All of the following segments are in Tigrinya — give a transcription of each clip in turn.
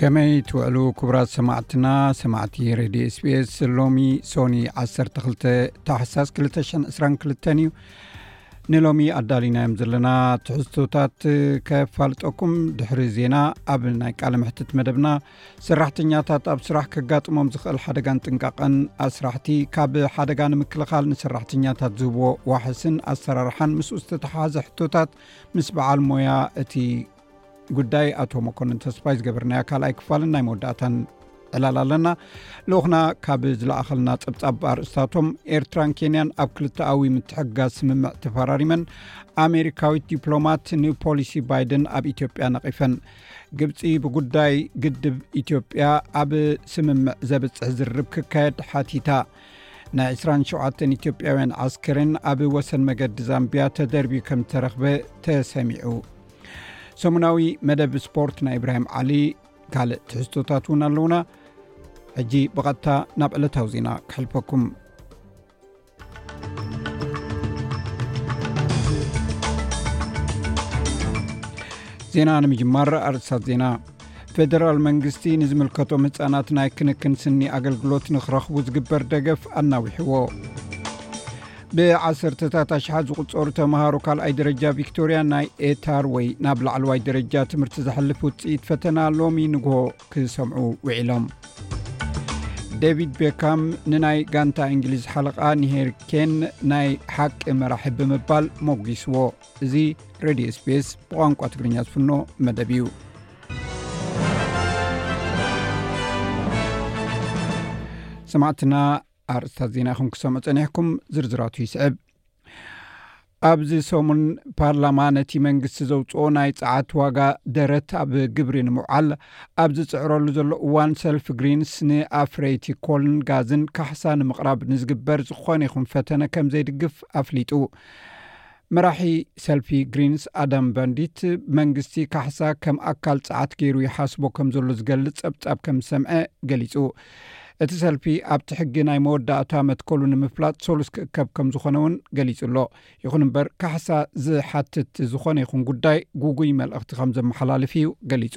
ከመይ ትውዕሉ ክቡራት ሰማዕትና ሰማዕቲ ሬድዮ ስፔስ ሎሚ ሶኒ 12 ታሕሳስ 222 እዩ ንሎሚ ኣዳሊናዮም ዘለና ትሕዝቶታት ከፋልጠኩም ድሕሪ ዜና ኣብ ናይ ቃል ምሕትት መደብና ሰራሕተኛታት ኣብ ስራሕ ከጋጥሞም ዝኽእል ሓደጋን ጥንቃቐን ኣስራሕቲ ካብ ሓደጋ ንምክልኻል ንሰራሕተኛታት ዝህብዎ ዋሕስን ኣሰራርሓን ምስ ዝተተሓዘ ሕቶታት ምስ በዓል ሞያ እቲ ጉዳይ ኣቶ መኮንን ተስፋይ ዝገበርናያ ካልኣይ ክፋልን ናይ መወዳእታን ዕላል ኣለና ልኡክና ካብ ዝለኣኸልና ፀብፃብ ኣርእስታቶም ኤርትራን ኬንያን ኣብ ክልተኣዊ ምትሕጋዝ ስምምዕ ተፈራሪመን ኣሜሪካዊት ዲፕሎማት ንፖሊሲ ባይደን ኣብ ኢትዮጵያ ነቒፈን ግብፂ ብጉዳይ ግድብ ኢትዮጵያ ኣብ ስምምዕ ዘብፅሕ ዝርብ ክካየድ ሓቲታ ናይ 27 ኢትዮጵያውያን ዓስክርን ኣብ ወሰን መገዲ ዛምብያ ተደርብዩ ከም ዝተረኽበ ተሰሚዑ ሰሙናዊ መደብ ስፖርት ናይ እብራሂም ዓሊ ካልእ ትሕዝቶታት እውን ኣለዉና ሕጂ ብቐጥታ ናብ ዕለታዊ ዜና ክሕልፈኩም ዜና ንምጅማር ኣርእስታት ዜና ፌደራል መንግስቲ ንዝምልከቶም ህፃናት ናይ ክንክን ስኒ ኣገልግሎት ንክረኽቡ ዝግበር ደገፍ ኣናዊሕዎ ብዓሰርተታት ኣሽሓት ዝቁፀሩ ተምሃሮ ካልኣይ ደረጃ ቪክቶርያ ናይ ኤታር ወይ ናብ ላዕለዋይ ደረጃ ትምህርቲ ዘሕልፍ ውፅኢት ፈተና ሎሚ ንግሆ ክሰምዑ ውዒሎም ዴቪድ ቤካም ንናይ ጋንታ እንግሊዝ ሓለቓ ንሄር ኬን ናይ ሓቂ መራሒ ብምባል ሞጒስዎ እዚ ሬድዮ ስፔስ ብቋንቋ ትግርኛ ዝፍኖ መደብ እዩ ሰማዕትና ኣርእስታት ዜና ይኹም ክሰምዑ ፀኒሕኩም ዝርዝራቱ ይስዕብ ኣብዚ ሰሙን ፓርላማ ነቲ መንግስቲ ዘውፅኦ ናይ ፀዓት ዋጋ ደረት ኣብ ግብሪ ንምውዓል ኣብ ዝፅዕረሉ ዘሎ እዋን ሰልፊ ግሪንስ ንኣፍረይቲ ኮልን ጋዝን ካሕሳ ንምቕራብ ንዝግበር ዝኾነ ይኹን ፈተነ ከም ዘይድግፍ ኣፍሊጡ መራሒ ሰልፊ ግሪንስ ኣዳም ቫንዲት፣ መንግስቲ ካሕሳ ከም ኣካል ጸዓት ገይሩ ይሓስቦ ከም ዘሎ ዝገልጽ ጸብጻብ ከም ዝሰምዐ ገሊጹ። እቲ ሰልፊ ኣብቲ ሕጊ ናይ መወዳእታ መትከሉ ንምፍላጥ ሰሉስ ክእከብ ከም ዝኾነ እውን ገሊጹ ኣሎ። ይኹን እምበር ካሕሳ ዝሓትት ዝኾነ ይኹን ጉዳይ ጉጉይ መልእኽቲ ከም ዘመሓላልፍ እዩ ገሊጹ።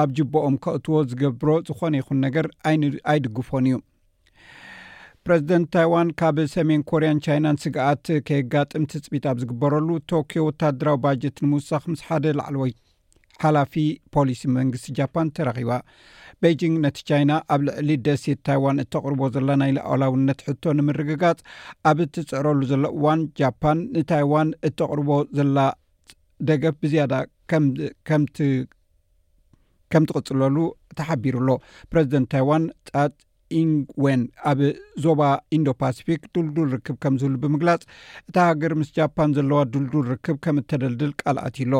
ኣብ ጅቦኦም ከእትዎ ዝገብሮ ዝኾነ ይኹን ነገር ኣይድግፎን እዩ። ፕረዚደንት ታይዋን ካብ ሰሜን ኮርያን ቻይናን ስግኣት ከየጋጥም ትፅቢት ኣብ ዝግበረሉ ቶክዮ ወታደራዊ ባጀት ንምውሳኽ ምስ ሓደ ላዕለዎይ ሓላፊ ፖሊሲ መንግስቲ ጃፓን ተራኺባ ቤጂንግ ነቲ ቻይና ኣብ ልዕሊ ደሴት ታይዋን እተቕርቦ ዘላ ናይ ላኣላውነት ሕቶ ንምርግጋፅ ኣብ እትፅዕረሉ ዘሎ እዋን ጃፓን ንታይዋን እተቕርቦ ዘላ ደገፍ ብዝያዳ ከምቲ ትቕፅለሉ ተሓቢሩ ኣሎ ፕረዚደንት ታይዋን ፃት ኢንግወን ኣብ ዞባ ኢንዶ ፓስፊክ ድልዱል ርክብ ከም ዝህሉ ብምግላፅ እታ ሃገር ምስ ጃፓን ዘለዋ ድልዱል ርክብ ከም እተደልድል ቃልኣት ኣሎ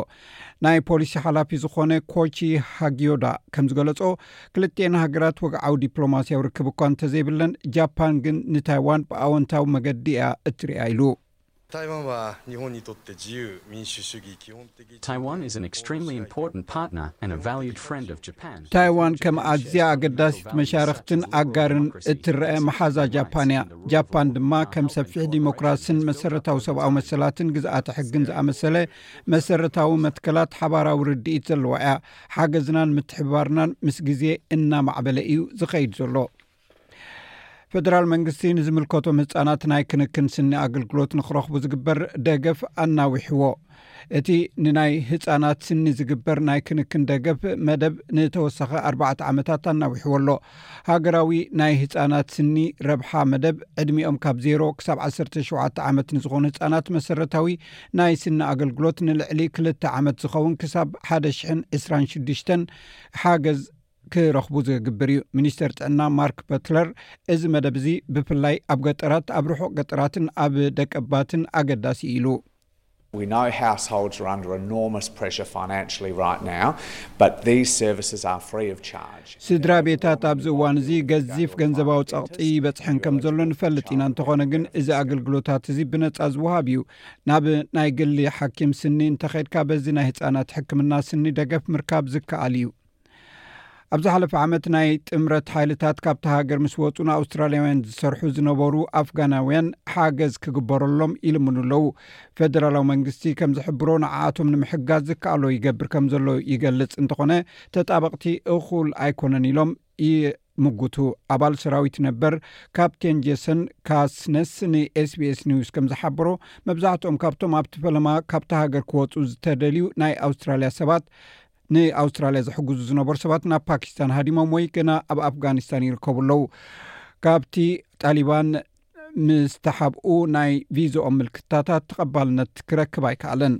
ናይ ፖሊሲ ሓላፊ ዝኾነ ኮቺ ሃጊዮዳ ከም ዝገለፆ ክልትኤን ሃገራት ወግዓዊ ዲፕሎማስያዊ ርክብ እኳ እንተዘይብለን ጃፓን ግን ንታይዋን ብኣወንታዊ መገዲ እያ እትርያ ኢሉ Taiwan is an extremely important partner and a valued friend of Japan. ታይዋን ከም ኣዝያ ኣገዳሲት መሻርኽትን ኣጋርን እትረኣ መሓዛ ጃፓን እያ። ጃፓን ድማ ከም ሰፊሕ ዲሞክራስን መሰረታዊ ሰብኣዊ መሰላትን ግዝኣተ ሕግን ዝኣመሰለ መሰረታዊ መትከላት ሓባራዊ ርድኢት ዘለዋ እያ። ሓገዝናን ምትሕብባርናን ምስ ግዜ እናማዕበለ እዩ ዝኸይድ ዘሎ። ፈደራል መንግስቲ ንዝምልከቶም ህፃናት ናይ ክንክን ስኒ ኣገልግሎት ንክረኽቡ ዝግበር ደገፍ ኣናዊሕዎ እቲ ንናይ ህፃናት ስኒ ዝግበር ናይ ክንክን ደገፍ መደብ ንተወሳኺ ኣርባዕተ ዓመታት ኣናዊሕዎ ኣሎ ሃገራዊ ናይ ህፃናት ስኒ ረብሓ መደብ ዕድሚኦም ካብ ዜሮ ክሳብ 1ሸተ ዓመት ንዝኾኑ ህፃናት መሰረታዊ ናይ ስኒ ኣገልግሎት ንልዕሊ ክልተ ዓመት ዝኸውን ክሳብ ሓደ ሽ2ራሽዱሽተ ሓገዝ ክረኽቡ ዘግብር እዩ ሚኒስተር ጥዕና ማርክ በትለር እዚ መደብ እዚ ብፍላይ ኣብ ገጠራት ኣብ ርሑቕ ገጠራትን ኣብ ደቀባትን ኣገዳሲ ኢሉ ስድራ ቤታት ኣብዚ እዋን እዚ ገዚፍ ገንዘባዊ ፀቕጢ ይበፅሐን ከም ዘሎ ንፈልጥ ኢና እንተኾነ ግን እዚ ኣገልግሎታት እዚ ብነፃ ዝውሃብ እዩ ናብ ናይ ግሊ ሓኪም ስኒ እንተኸድካ በዚ ናይ ህፃናት ሕክምና ስኒ ደገፍ ምርካብ ዝከኣል እዩ ኣብ ዝሓለፈ ዓመት ናይ ጥምረት ሓይልታት ካብቲ ሃገር ምስ ወፁ ንኣውስትራልያውያን ዝሰርሑ ዝነበሩ ኣፍጋናውያን ሓገዝ ክግበረሎም ይልምኑ ኣለው ፌደራላዊ መንግስቲ ከም ዝሕብሮ ንዓኣቶም ንምሕጋዝ ዝከኣሎ ይገብር ከም ዘሎ ይገልፅ እንተኾነ ተጣበቕቲ እኹል ኣይኮነን ኢሎም ይምጉቱ ኣባል ሰራዊት ነበር ካፕቴን ጀሰን ካስነስ ንኤስቢስ ኒውስ ከም ዝሓበሮ መብዛሕትኦም ካብቶም ኣብቲ ፈለማ ካብቲ ሃገር ክወፁ ዝተደልዩ ናይ ኣውስትራልያ ሰባት ንኣውስትራልያ ዝሕግዙ ዝነበሩ ሰባት ናብ ፓኪስታን ሃዲሞም ወይ ገና ኣብ ኣፍጋኒስታን ይርከቡ ኣለው ካብቲ ጣሊባን ምስ ተሓብኡ ናይ ቪዝኦም ምልክታታት ተቐባልነት ክረክብ ኣይከኣለን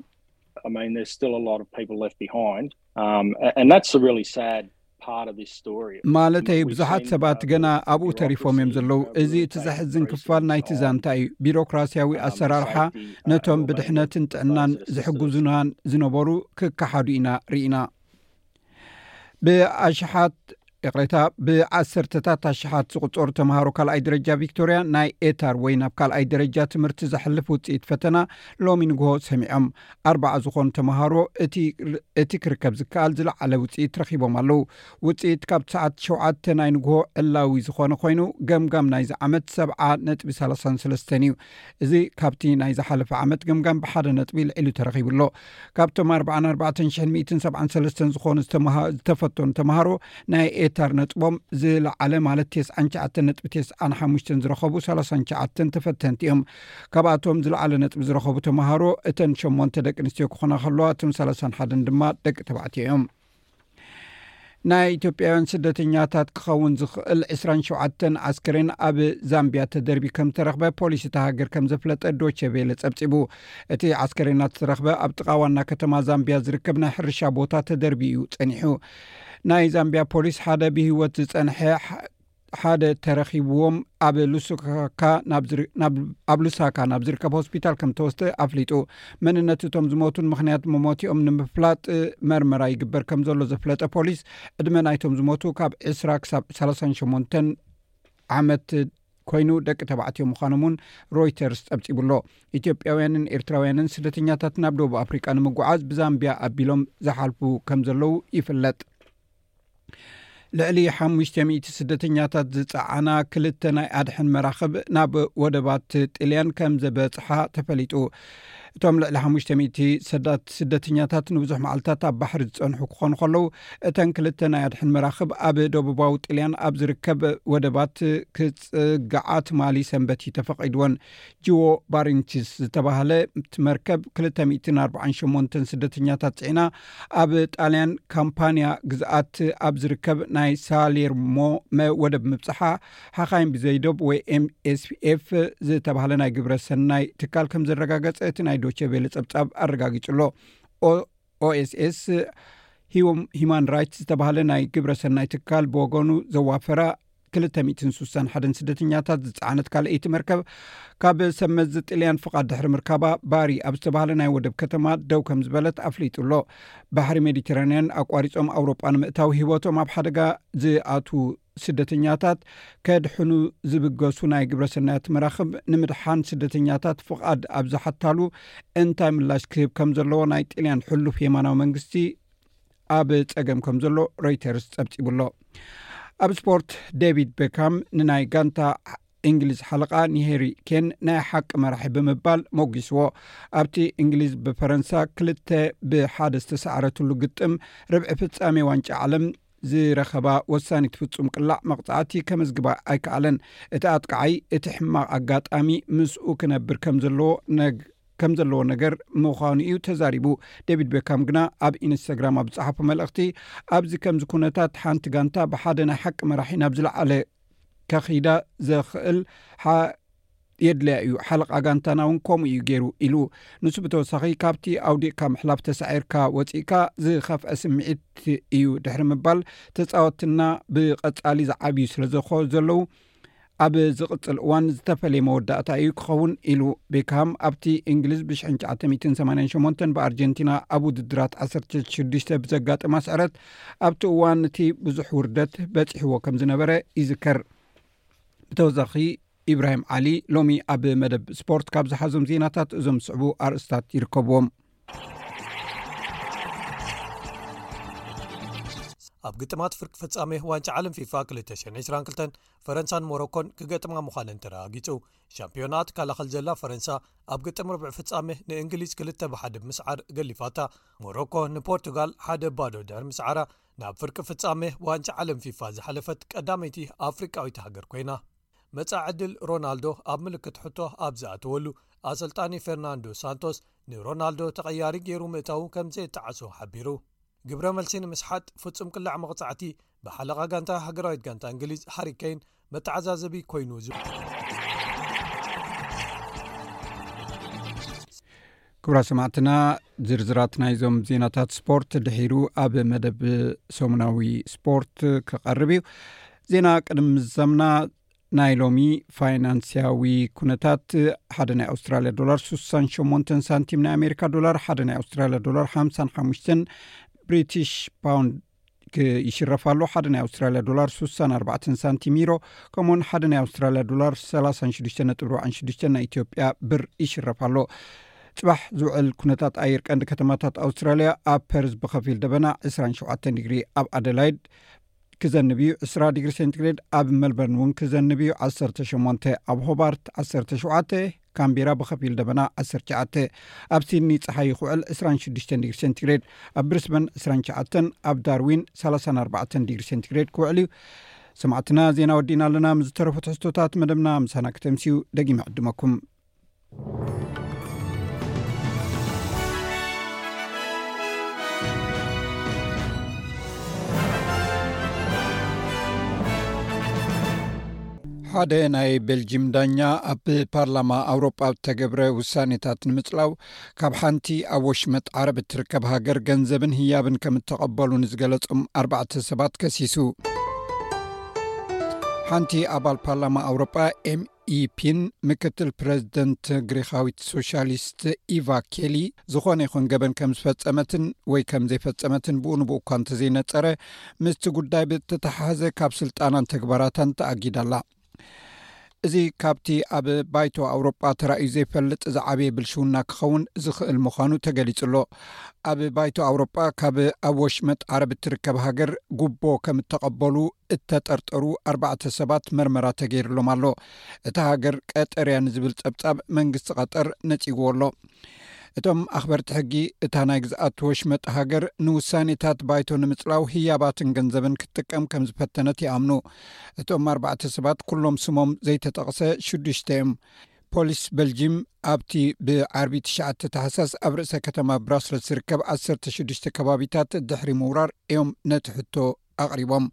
ማለተይ ብዙሓት ሰባት ገና ኣብኡ ተሪፎም እዮም ዘለዉ እዚ እቲ ዘሕዝን ክፋል ናይቲ ዛንታ እዩ ቢሮክራስያዊ ኣሰራርሓ ነቶም ብድሕነትን ጥዕናን ዝሕግዙናን ዝነበሩ ክከሓዱ ኢና ርኢና ብኣሽሓት ይቕሬታ ብዓሰርተታት ኣሽሓት ዝቁፀሩ ተምሃሮ ካልኣይ ደረጃ ቪክቶርያ ናይ ኤታር ወይ ናብ ካልኣይ ደረጃ ትምህርቲ ዘሕልፍ ውፅኢት ፈተና ሎሚ ንግሆ ሰሚዖም ኣርባዓ ዝኾኑ ተምሃሮ እቲ ክርከብ ዝከኣል ዝለዓለ ውፅኢት ረኺቦም ኣለው። ውፅኢት ካብ ሰዓት ሸውዓተ ናይ ንጉሆ ዕላዊ ዝኾነ ኮይኑ ገምጋም ናይዚ ዓመት ሰብዓ ነጥቢ ሰላሳን ሰለስተን እዩ። እዚ ካብቲ ናይ ዝሓለፈ ዓመት ገምጋም ብሓደ ነጥቢ ልዒሉ ተረኺቡ ኣሎ። ካብቶም ኣርብዓን ኣርባዕተን ሽሕን ሚእትን ሰብዓን ሰለስተን ዝኾኑ ዝተፈተኑ ተምሃሮ ናይ ኤታር ነጥቦም ዝለዓለ ማለት ቴስዓን ሸዓተን ነጥቢ ቴስዓን ሓሙሽተን ዝረኸቡ ሰላሳን ሸዓተን ተፈተንቲ እዮም። ካብኣቶም ዝለዓለ ነጥቢ ዝረኸቡ ተምሃሮ እተን ሸሞንተ ደቂ ኣንስትዮ ክኾና ከለዋ እቶም ሰላሳን ሓደን ድማ ደቂ ተባዕትዮ እዮም ናይ ኢትዮጵያውያን ስደተኛታት ክኸውን ዝኽእል 27 ኣስክሬን ኣብ ዛምብያ ተደርቢ ከም ዝተረኽበ ፖሊስ እታ ሃገር ከም ዘፍለጠ ዶቸ ቤለ ጸብጺቡ እቲ ኣስከሬናት ዝተረኽበ ኣብ ጥቓ ዋና ከተማ ዛምብያ ዝርከብ ናይ ሕርሻ ቦታ ተደርቢ እዩ ጸኒሑ ናይ ዛምብያ ፖሊስ ሓደ ብህወት ዝጸንሐ ሓደ ተረኺብዎም ኣብ ሉስካካ ኣብ ሉሳካ ናብ ዝርከብ ሆስፒታል ከም ተወስተ ኣፍሊጡ መንነት እቶም ዝሞቱን ምክንያት መሞቲኦም ንምፍላጥ መርመራ ይግበር ከም ዘሎ ዘፍለጠ ፖሊስ ዕድመ ናይቶም ዝሞቱ ካብ ዕስራ ክሳብ ሰላሳሸሞንተ ዓመት ኮይኑ ደቂ ተባዕትዮ ምዃኖም እውን ሮይተርስ ጸብጺቡ ኣሎ ኢትዮጵያውያንን ኤርትራውያንን ስደተኛታት ናብ ደቡብ ኣፍሪቃ ንምጉዓዝ ብዛምብያ ኣቢሎም ዝሓልፉ ከም ዘለዉ ይፍለጥ ልዕሊ ሓሙሽተ ሚእቲ ስደተኛታት ዝፀዓና ክልተ ናይ ኣድሐን መራኽብ ናብ ወደባት ጥልያን ከም ዘበፅሓ ተፈሊጡ እቶም ልዕሊ ሓሙሽተ ሚእቲ ሰዳት ስደተኛታት ንብዙሕ መዓልትታት ኣብ ባሕሪ ዝፀንሑ ክኾኑ ከለዉ እተን ክልተ ናይ ኣድሐን መራኽብ ኣብ ደቡባዊ ጥልያን ኣብ ዝርከብ ወደባት ክፅግዓ ትማሊ ሰንበት እዩ ተፈቒድዎን ጅዎ ባሪንቲስ ዝተባህለ ቲ መርከብ 248 ስደተኛታት ፅዒና ኣብ ጣልያን ካምፓንያ ግዝኣት ኣብ ዝርከብ ናይ ሳሌርሞ ወደብ ምብፅሓ ሓኻይም ብዘይዶብ ወይ ኤምስኤፍ ዝተባህለ ናይ ግብረ ሰናይ ትካል ከም ዘረጋገፀ እቲ ናይ ዶቸቤለ ፀብፃብ ኣረጋጊፁ ኣሎ ኦስስ ሂማን ራይትስ ዝተባህለ ናይ ግብረ ሰናይ ትካል ብወገኑ ዘዋፈራ 2ሳ ሓን ስደተኛታት ዝፀዓነት ካልኣይቲ መርከብ ካብ ሰብ መዚ ጥልያን ፍቓድ ድሕሪ ምርካባ ባሪ ኣብ ዝተባሃለ ናይ ወደብ ከተማ ደው ከም ዝበለት ኣፍሊጡ ኣሎ ባሕሪ ሜዲትራንያን ኣቋሪፆም ኣውሮጳ ንምእታው ሂወቶም ኣብ ሓደጋ ዝኣት ስደተኛታት ከድሕኑ ዝብገሱ ናይ ግብረሰናያት መራክብ ንምድሓን ስደተኛታት ፍቓድ ኣብ ዝሓታሉ እንታይ ምላሽ ክህብ ከም ዘለዎ ናይ ጥልያን ሕሉፍ የማናዊ መንግስቲ ኣብ ጸገም ከም ዘሎ ሮይተርስ ጸብጺቡ ኣሎ ኣብ ስፖርት ደቪድ ቤካም ንናይ ጋንታ እንግሊዝ ሓለቓ ንሄሪ ኬን ናይ ሓቂ መራሒ ብምባል መጒስዎ ኣብቲ እንግሊዝ ብፈረንሳ ክልተ ብሓደ ዝተሰዕረትሉ ግጥም ርብዒ ፍጻሜ ዋንጫ ዓለም ዝረኸባ ወሳኒ ትፍጹም ቅላዕ መቕጻዕቲ ከመዝግባ ኣይከኣለን እቲ ኣጥቃዓይ እቲ ሕማቕ ኣጋጣሚ ምስኡ ክነብር ከም ዘለዎ ነግ ከም ዘለዎ ነገር ምዃኑ እዩ ተዛሪቡ። ዴቪድ ቤካም ግና ኣብ ኢንስታግራም ኣብ ዝጸሓፎ መልእኽቲ፣ ኣብዚ ከምዚ ኩነታት ሓንቲ ጋንታ ብሓደ ናይ ሓቂ መራሒ ናብ ዝለዓለ ከኺይዳ ዘኽእል ሓ የድልያ እዩ፣ ሓለቓ ጋንታና እውን ከምኡ እዩ ገይሩ ኢሉ። ንሱ ብተወሳኺ ካብቲ ኣውዲቕካ ምሕላፍ ተሳዒርካ ወጺእካ ዝኸፍዐ ስምዒት እዩ ድሕሪ ምባል ተጻወትትና ብቐጻሊ ዝዓብዩ ስለ ዘኾ ዘለዉ፣ ኣብ ዝቕፅል እዋን ዝተፈለየ መወዳእታ እዩ ክኸውን ኢሉ ቤካሃም ኣብቲ እንግሊዝ ብ988 ብኣርጀንቲና ኣብ ውድድራት 16 ብዘጋጠማ ስዕረት ኣብቲ እዋን እቲ ብዙሕ ውርደት በፂሕዎ ከም ዝነበረ ይዝከር ብተወሳኺ ኢብራሂም ዓሊ ሎሚ ኣብ መደብ ስፖርት ካብ ዝሓዞም ዜናታት እዞም ዝስዕቡ ኣርእስታት ይርከብዎም ኣብ ግጥማት ፍርቂ ፍጻሜ ዋንጫ ዓለም ፊፋ 222 ፈረንሳን ሞሮኮን ክገጥማ ምዃነን ተረጋጊጹ ሻምፒዮና ትከላኸል ዘላ ፈረንሳ ኣብ ግጥም ርብዒ ፍጻሜ ንእንግሊዝ ክልተ ብሓደ ብምስዓር ገሊፋታ ሞሮኮ ንፖርቱጋል ሓደ ባዶ ድሕር ምስዓራ ናብ ፍርቂ ፍጻሜ ዋንጫ ዓለም ፊፋ ዝሓለፈት ቀዳመይቲ ኣፍሪቃዊት ሃገር ኮይና መጻኢ ዕድል ሮናልዶ ኣብ ምልክት ሕቶ ኣብ ዝኣተወሉ፣ ኣሰልጣኒ ፈርናንዶ ሳንቶስ ንሮናልዶ ተቐያሪ ገይሩ ምእታዉ ከም ዘየጣዕሶ ሓቢሩ። ግብረ መልሲ ንምስሓት ፍጹም ቅላዕ መቕጻዕቲ ብሓለቓ ጋንታ ሃገራዊት ጋንታ እንግሊዝ ሃሪ ከይን መተዓዛዘቢ ኰይኑ። ክብራ ሰማዕትና ዝርዝራት ናይዞም ዜናታት ስፖርት ድሒሩ ኣብ መደብ ሰሙናዊ ስፖርት ክቐርብ እዩ ዜና ቅድሚ ምዘምና ናይ ሎሚ ፋይናንስያዊ ኩነታት ሓደ ናይ ኣውስትራልያ ዶላር 68 ሳንቲም ናይ ኣሜሪካ ዶላር ሓደ ናይ ኣውስትራልያ ዶላር ሓሓ ብሪትሽ ፓውንድ ይሽረፍ ኣሎ ሓደ ናይ ኣውስትራልያ ዶላር ሱሳን ኣርባዕተን ሳንቲም ዩሮ ከምኡውን ሓደ ናይ ኣውስትራልያ ዶላር ሰላሳን ሽዱሽተ ነጥብ ርባዕን ሽዱሽተ ናይ ኢትዮጵያ ብር ይሽረፍ ኣሎ ፅባሕ ዝውዕል ኩነታት ኣየር ቀንዲ ከተማታት ኣውስትራልያ ኣብ ፐርዝ ብከፊል ደበና 27 ዲግሪ ኣብ ኣደላይድ ክዘንብ እዩ 2ስራ ዲግሪ ሴንትግሬድ ኣብ መልበርን እውን ክዘንብ እዩ 18 ኣብ ሆባርት 17 ካንቤራ ብኸፊል ደበና ዓሰርተ ትሽዓተ ኣብ ሲድኒ ጸሓይ ይኹዕል ዕስራን ሽዱሽተን ዲግሪ ሴንቲግሬድ ኣብ ብሪስበን ዕስራን ትሽዓተን ኣብ ዳርዊን ሰላሳን ኣርባዕተን ዲግሪ ሴንቲግሬድ ክውዕል እዩ ሰማዕትና ዜና ወዲእና ኣለና ምስ ዝተረፉ ትሕዝቶታት መደብና ምሳና ክተምስዩ ደጊመ ዕድመኩም ሓደ ናይ ቤልጂም ዳኛ ኣብ ፓርላማ ኣውሮጳ ኣብ እተገብረ ውሳኔታት ንምጽላው ካብ ሓንቲ ኣብ ወሽመጥ ዓረብ እትርከብ ሃገር ገንዘብን ህያብን ከም እተቐበሉ ንዝገለጾም ኣርባዕተ ሰባት ከሲሱ ሓንቲ ኣባል ፓርላማ ኣውሮጳ ኤም ኢፒን ምክትል ፕረዚደንት ግሪኻዊት ሶሻሊስት ኢቫ ኬሊ ዝኾነ ይኹን ገበን ከም ዝፈፀመትን ወይ ከም ዘይፈፀመትን ብኡንብኡ እኳ እንተዘይነፀረ ምስቲ ጉዳይ ብተተሓሓዘ ካብ ስልጣናን ተግባራታን ተኣጊዳ ኣላ እዚ ካብቲ ኣብ ባይቶ ኣውሮጳ ተራእዩ ዘይፈልጥ ዝዓበየ ብልሽውና ክኸውን ዝኽእል ምዃኑ ተገሊጹ ኣሎ ኣብ ባይቶ ኣውሮጳ ካብ ኣብ ወሽመጥ ዓረብ እትርከብ ሃገር ጉቦ ከም እተቐበሉ እተጠርጠሩ ኣርባዕተ ሰባት መርመራ ተገይርሎም ኣሎ እታ ሃገር ቀጠርያ ንዝብል ጸብጻብ መንግስቲ ቀጠር ነጺግዎ ኣሎ እቶም ኣኽበርቲ ሕጊ፣ እታ ናይ ግዝኣት ወሽመጥ ሃገር ንውሳኔታት ባይቶ ንምጽላው ህያባትን ገንዘብን ክትጥቀም ከም ዝፈተነት ይኣምኑ። እቶም ኣርባዕተ ሰባት ኩሎም ስሞም ዘይተጠቕሰ ሽዱሽተ እዮም። ፖሊስ በልጂም ኣብቲ ብዓርቢ ትሽዓተ ታሕሳስ ኣብ ርእሰ ከተማ ብራስለስ ዝርከብ ዓሰርተ ሽዱሽተ ከባቢታት ድሕሪ ምውራር እዮም ነቲ ሕቶ ኣቕሪቦም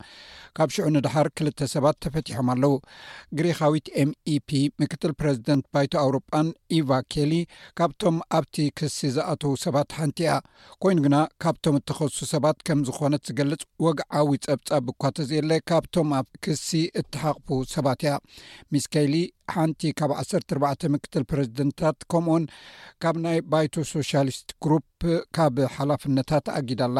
ካብ ሽዑ ንደሓር ክልተ ሰባት ተፈቲሖም ኣለው ግሪኻዊት ኤምኢፒ ምክትል ፕረዚደንት ባይቶ ኣውሮጳን ኢቫ ኬሊ ካብቶም ኣብቲ ክሲ ዝኣተው ሰባት ሓንቲ እያ ኮይኑ ግና ካብቶም እተኸሱ ሰባት ከም ዝኾነት ዝገልፅ ወግዓዊ ፀብፃብ እኳ ተዘየለ ካብቶም ኣብ ክሲ እተሓቕፉ ሰባት እያ ሚስ ኬሊ ሓንቲ ካብ 14 ምክትል ፕረዚደንታት ከምኡውን ካብ ናይ ባይቶ ሶሻሊስት ግሩፕ ካብ ሓላፍነታ ተኣጊዳ ኣላ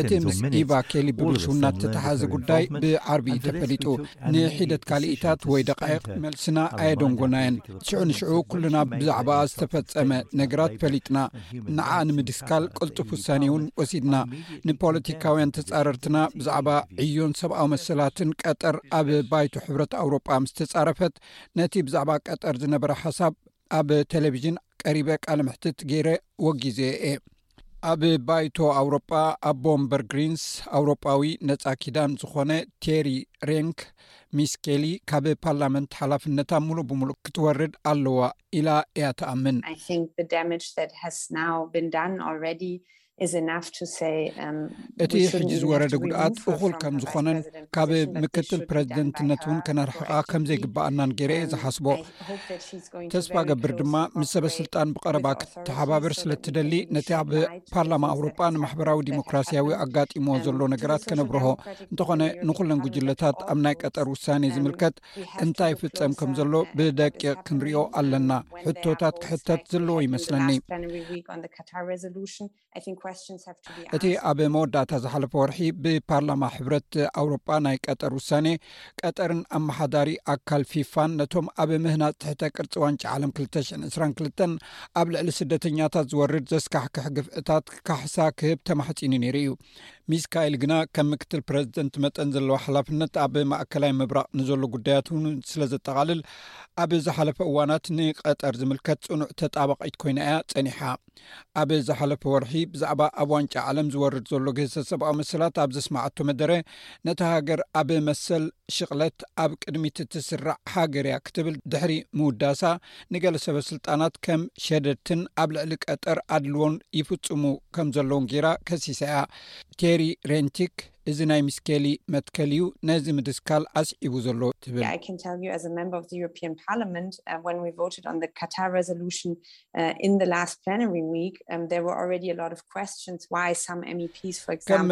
እቲ ምስ ኢቫ ኬሊ ብብልሽውና እተተሓዘ ጉዳይ ብዓርቢ እዩ ተፈሊጡ። ንሒደት ካልኢታት ወይ ደቓይቕ መልስና ኣየደንጎናየን። ሽዑ ንሽዑ ኩልና ብዛዕባኣ ዝተፈጸመ ነገራት ፈሊጥና፣ ንዓ ንምድስካል ቅልጡፍ ውሳኔ እውን ወሲድና። ንፖለቲካውያን ተጻረርትና ብዛዕባ ዕዮን ሰብኣዊ መሰላትን ቀጠር ኣብ ባይቶ ሕብረት ኣውሮጳ ምስ ተጻረፈት ነቲ ብዛዕባ ቀጠር ዝነበረ ሓሳብ ኣብ ቴሌቭዥን ቀሪበ ቃለ መሕትት ገይረ ወጊዘ እየ ኣብ ባይቶ ኣውሮጳ ኣቦ ምበር ግሪንስ ኣውሮጳዊ ነፃ ኪዳን ዝኾነ ቴሪ ሬንክ ሚስ ኬሊ ካብ ፓርላመንት ሓላፍነታ ሙሉእ ብምሉእ ክትወርድ ኣለዋ ኢላ እያ ትኣምን። እቲ ሕጂ ዝወረደ ጉድኣት እኹል ከም ዝኾነን ካብ ምክትል ፕረዚደንትነት እውን ከነርሕቓ ከም ዘይግባኣናን ገይረ እየ ዝሓስቦ ተስፋ ገብር ድማ ምስ ሰበስልጣን ብቐረባ ክትተሓባበር ስለ እትደሊ ነቲ ኣብ ፓርላማ ኣውሮጳ ንማሕበራዊ ዲሞክራሲያዊ ኣጋጢሞዎ ዘሎ ነገራት ከነብርሆ እንተኾነ ንኹለን ጉጅለታት ኣብ ናይ ቀጠር ውሳኔ ዝምልከት እንታይ ይፍጸም ከም ዘሎ ብደቂቕ ክንሪኦ ኣለና። ሕቶታት ክሕተት ዘለዎ ይመስለኒ። እቲ ኣብ መወዳእታ ዝሓለፈ ወርሒ ብፓርላማ ሕብረት ኣውሮጳ ናይ ቀጠር ውሳነ ቀጠርን ኣመሓዳሪ ኣካል ፊፋን ነቶም ኣብ ምህናፅ ትሕተ ቅርፂ ዋንጫ ዓለም 222 ኣብ ልዕሊ ስደተኛታት ዝወርድ ዘስካሕክሕ ግፍዕታት ካሕሳ ክህብ ተማሕፂኑ ነይሩ እዩ ሚስካኤል ግና ከም ምክትል ፕረዚደንት መጠን ዘለዎ ሓላፍነት ኣብ ማእከላይ ምብራቕ ንዘሎ ጉዳያት እውን ስለ ዘጠቓልል ኣብ ዝሓለፈ እዋናት ንቀጠር ዝምልከት ጽኑዕ ተጣባቒት ኮይና እያ ጸኒሓ ኣብ ዝሓለፈ ወርሒ ብዛዕባ ኣብ ዋንጫ ዓለም ዝወርድ ዘሎ ግህሰ ሰብኣዊ መሰላት ኣብ ዘስማዓቶ መደረ ነቲ ሃገር ኣብ መሰል ሽቕለት ኣብ ቅድሚት እትስራዕ ሃገር እያ ክትብል ድሕሪ ምውዳሳ ንገለ ሰበስልጣናት ከም ሸደድትን ኣብ ልዕሊ ቀጠር ኣድልዎን ይፍጽሙ ከም ዘለዉን ገይራ ከሲሳ'ያ። ቴሪ ሬንቲክ እዚ ናይ ሚስ ኬሊ መትከል'ዩ ነዚ ምድስካል ኣስዒቡ ዘሎ ትብል። ከም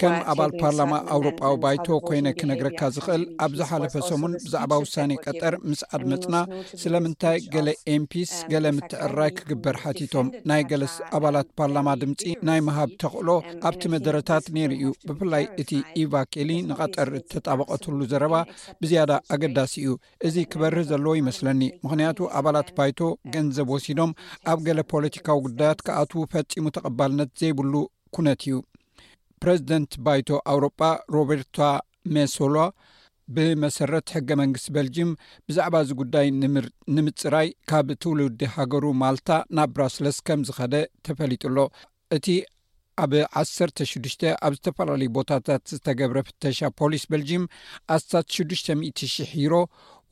ከም ኣባል ፓርላማ ኣውሮጳዊ ባይቶ ኮይነ ክነግረካ ዝኽእል ኣብ ዝሓለፈ ሰሙን ብዛዕባ ውሳኔ ቀጠር ምስ ኣድመጽና ስለምንታይ ገለ ኤምፒስ ገለ ምትዕርራይ ክግበር ሓቲቶም ናይ ገለስ ኣባላት ፓርላማ ድምፂ ናይ ምሃብ ተኽእሎ ኣብቲ መደረታት ነይሩ እዩ ብፍላይ እቲ ኢቫ ኬሊ ንቐጠር እተጣበቐትሉ ዘረባ ብዝያዳ ኣገዳሲ እዩ እዚ ክበርህ ዘለዎ ይመስለኒ ምክንያቱ ኣባላት ባይቶ ገንዘብ ወሲዶም ኣብ ገለ ፖለቲካዊ ጉዳያት ክኣትዉ ፈፂሙ ተቐባልነት ዘይብሉ ኩነት እዩ ፕረዚደንት ባይቶ ኣውሮጳ ሮበርታ ሜሶሎ ብመሰረት ሕገ መንግስቲ በልጂም ብዛዕባ እዚ ጉዳይ ንምፅራይ ካብ ትውልዲ ሃገሩ ማልታ ናብ ብራስለስ ከም ዝኸደ ተፈሊጡ ኣሎ እቲ ኣብ 16ዱሽተ ኣብ ዝተፈላለዩ ቦታታት ዝተገብረ ፍተሻ ፖሊስ በልጂም ኣስታት 6ዱሽ00 ዩሮ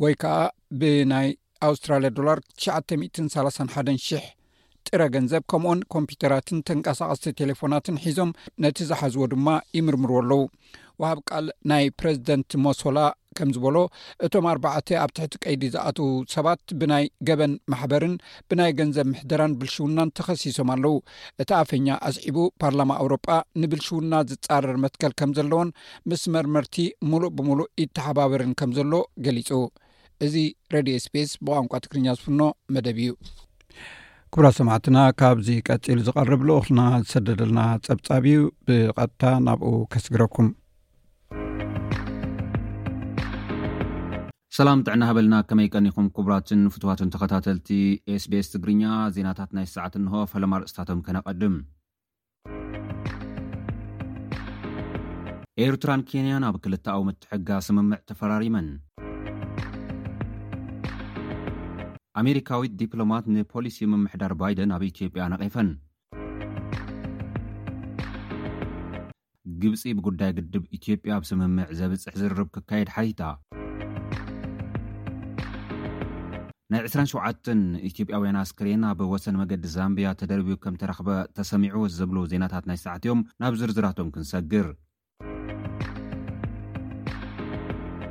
ወይ ከዓ ብናይ ኣውስትራሊያ ዶላር 931 ሽ ጥረ ገንዘብ ከምኡውን ኮምፒዩተራትን ተንቀሳቐስቲ ቴሌፎናትን ሒዞም ነቲ ዝሓዝዎ ድማ ይምርምርዎ ኣለዉ ውሃብ ቃል ናይ ፕረዚደንት ሞሶላ ከም ዝበሎ እቶም ኣርባዕተ ኣብ ትሕቲ ቀይዲ ዝኣትዉ ሰባት ብናይ ገበን ማሕበርን ብናይ ገንዘብ ምሕደራን ብልሽውናን ተኸሲሶም ኣለዉ እቲ ኣፈኛ ኣስዒቡ ፓርላማ ኣውሮጳ ንብልሽውና ዝፃረር መትከል ከም ዘለዎን ምስ መርመርቲ ሙሉእ ብምሉእ ይተሓባበርን ከም ዘሎ ገሊፁ እዚ ረድዮ ስፔስ ብቋንቋ ትግርኛ ዝፍኖ መደብ እዩ ክብራ ሰማዕትና ካብዚ ቀፂሉ ዝቐርብ ልኡክና ዝሰደደልና ፀብፃብ እዩ ብቐጥታ ናብኡ ከስግረኩም ሰላም ጥዕና ሃበልና ከመይ ቀኒኹም ክቡራትን ፍትዋትን ተኸታተልቲ ስቤስ ትግርኛ ዜናታት ናይ ሰዓት እንሆ ፈለማ ርእስታቶም ከነቐድም ኤርትራን ኬንያን ኣብ ክልተኣዊ ምትሕጋ ስምምዕ ተፈራሪመን። ኣሜሪካዊት ዲፕሎማት ንፖሊሲ ምምሕዳር ባይደን ኣብ ኢትዮጵያ ነቒፈን። ግብፂ ብጉዳይ ግድብ ኢትዮጵያ ኣብ ስምምዕ ዘብፅሕ ዝርርብ ክካየድ ሓቲታ። ናይ ዕስራን ሸውዓተን ኢትዮጵያውያን ኣስከሬን ኣብ ወሰን መገዲ ዛምብያ ተደርብዩ ከም ተረኽበ ተሰሚዑ ዝብሉ ዜናታት ናይ ሰዓት እዮም። ናብ ዝርዝራቶም ክንሰግር።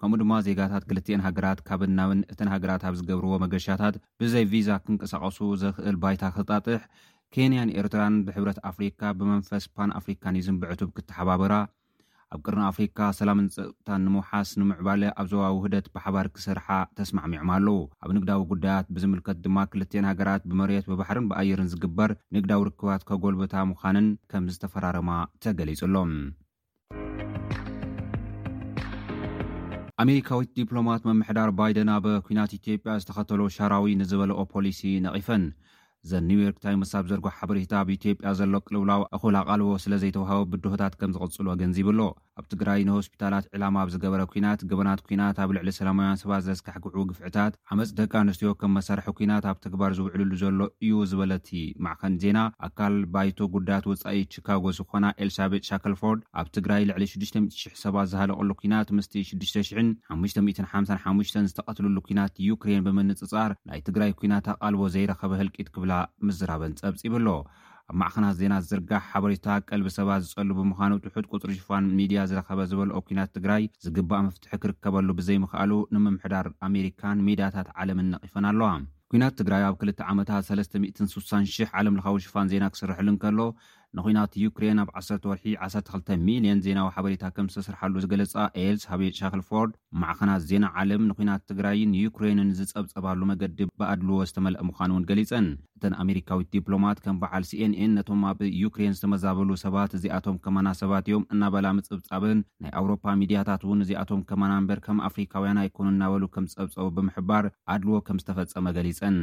ከምኡ ድማ ዜጋታት ክልቲኤን ሃገራት ካብን ናብን እተን ሃገራት ኣብ ዝገብርዎ መገሻታት ብዘይ ቪዛ ክንቀሳቐሱ ዘኽእል ባይታ ክጣጥሕ፣ ኬንያን ኤርትራን ብሕብረት ኣፍሪካ ብመንፈስ ፓን ኣፍሪካኒዝም ብዕቱብ ክተሓባበራ፣ ኣብ ቅርኒ ኣፍሪካ ሰላምን ፀጥታን ንምውሓስ ንምዕባለ ኣብ ዞባዊ ውህደት ብሓባር ክሰርሓ ተስማዕሚዖም ኣለው። ኣብ ንግዳዊ ጉዳያት ብዝምልከት ድማ ክልቲኤን ሃገራት ብመሬት፣ ብባሕርን ብኣየርን ዝግበር ንግዳዊ ርክባት ከጎልብታ ምዃነን ከምዝተፈራረማ ተገሊፁ ኣሎ። ኣሜሪካዊት ዲፕሎማት ምምሕዳር ባይደን ኣብ ኩናት ኢትዮጵያ ዝተኸተሎ ሻራዊ ንዝበለኦ ፖሊሲ ነቒፈን ዘ ኒውዮርክ ታይምስ ኣብ ዘርጎ ሓበሬታ ኣብ ኢትዮጵያ ዘሎ ቅልውላው እኹል ኣቓልቦ ስለ ዘይተዋህቦ ብድሆታት ከም ዝቕፅሉ ኣገንዚቡ ኣሎ ኣብ ትግራይ ንሆስፒታላት ዕላማ ኣብ ዝገበረ ኩናት ገበናት ኩናት ኣብ ልዕሊ ሰላማውያን ሰባት ዘስካሕክሑ ግፍዕታት ዓመጽ ደቂ ኣንስትዮ ከም መሳርሒ ኲናት ኣብ ተግባር ዝውዕልሉ ዘሎ እዩ ዝበለት'ቲ ማዕኸን ዜና፣ ኣካል ባይቶ ጉዳያት ወጻኢ ቺካጎ ዝኾና ኤልሳቤጥ ሻከልፎርድ፣ ኣብ ትግራይ ልዕሊ ሽዱሽተ ሚእቲ ሽሕ ሰባት ዝሃለቐሉ ኲናት ምስቲ ሽዱሽተ ሽሕን ሓሙሽተ ሚእትን ሓምሳን ሓሙሽተን ዝተቐትልሉ ኲናት ዩክሬን ብምንጽጻር ናይ ትግራይ ኲናት ኣቓልቦ ዘይረኸበ ህልቂት ክብላ ምዝራበን ጸብጺቡ'ሎ። ኣብ ማዕኸናት ዜና ዝዝርጋሕ ሓበሬታ ቀልቢ ሰባት ዝፀሉ ብምዃኑ ትሑት ቁፅሪ ሽፋን ሚድያ ዝረኸበ ዝበልኦ ኲናት ትግራይ ዝግባእ መፍትሒ ክርከበሉ ብዘይምኽኣሉ ንምምሕዳር ኣሜሪካን ሚድያታት ዓለምን ነቒፈን ኣለዋ። ኲናት ትግራይ ኣብ ክልተ ዓመታት ሰለስተ ሚእትን ስሳን ሽሕ ዓለምለኻዊ ሽፋን ዜና ክስረሐሉ እንከሎ ንዂናት ዩክሬን ኣብ ዓሰርተ ወርሒ ዓሰርተ ክልተ ሚልየን ዜናዊ ሓበሬታ ከም ዝተሰርሓሉ ዝገለፃ ኤልስ ሃቤ ሻክልፎርድ ማዕኸናት ዜና ዓለም ንዂናት ትግራይን ዩክሬንን ዝፀብፀባሉ መገዲ ብኣድልዎ ዝተመልአ ምዃኑ እውን ገሊፀን። እተን ኣመሪካዊት ዲፕሎማት ከም በዓል ሲኤንኤን ነቶም ኣብ ዩክሬን ዝተመዛበሉ ሰባት እዚኣቶም ከማና ሰባት እዮም እናበላ ምጽብጻበን፣ ናይ ኣውሮፓ ሚድያታት እውን እዚኣቶም ከማና እምበር ከም ኣፍሪካውያን ኣይኮኑን እናበሉ ከም ዝጸብጸቡ ብምሕባር ኣድልዎ ከም ዝተፈጸመ ገሊጸን።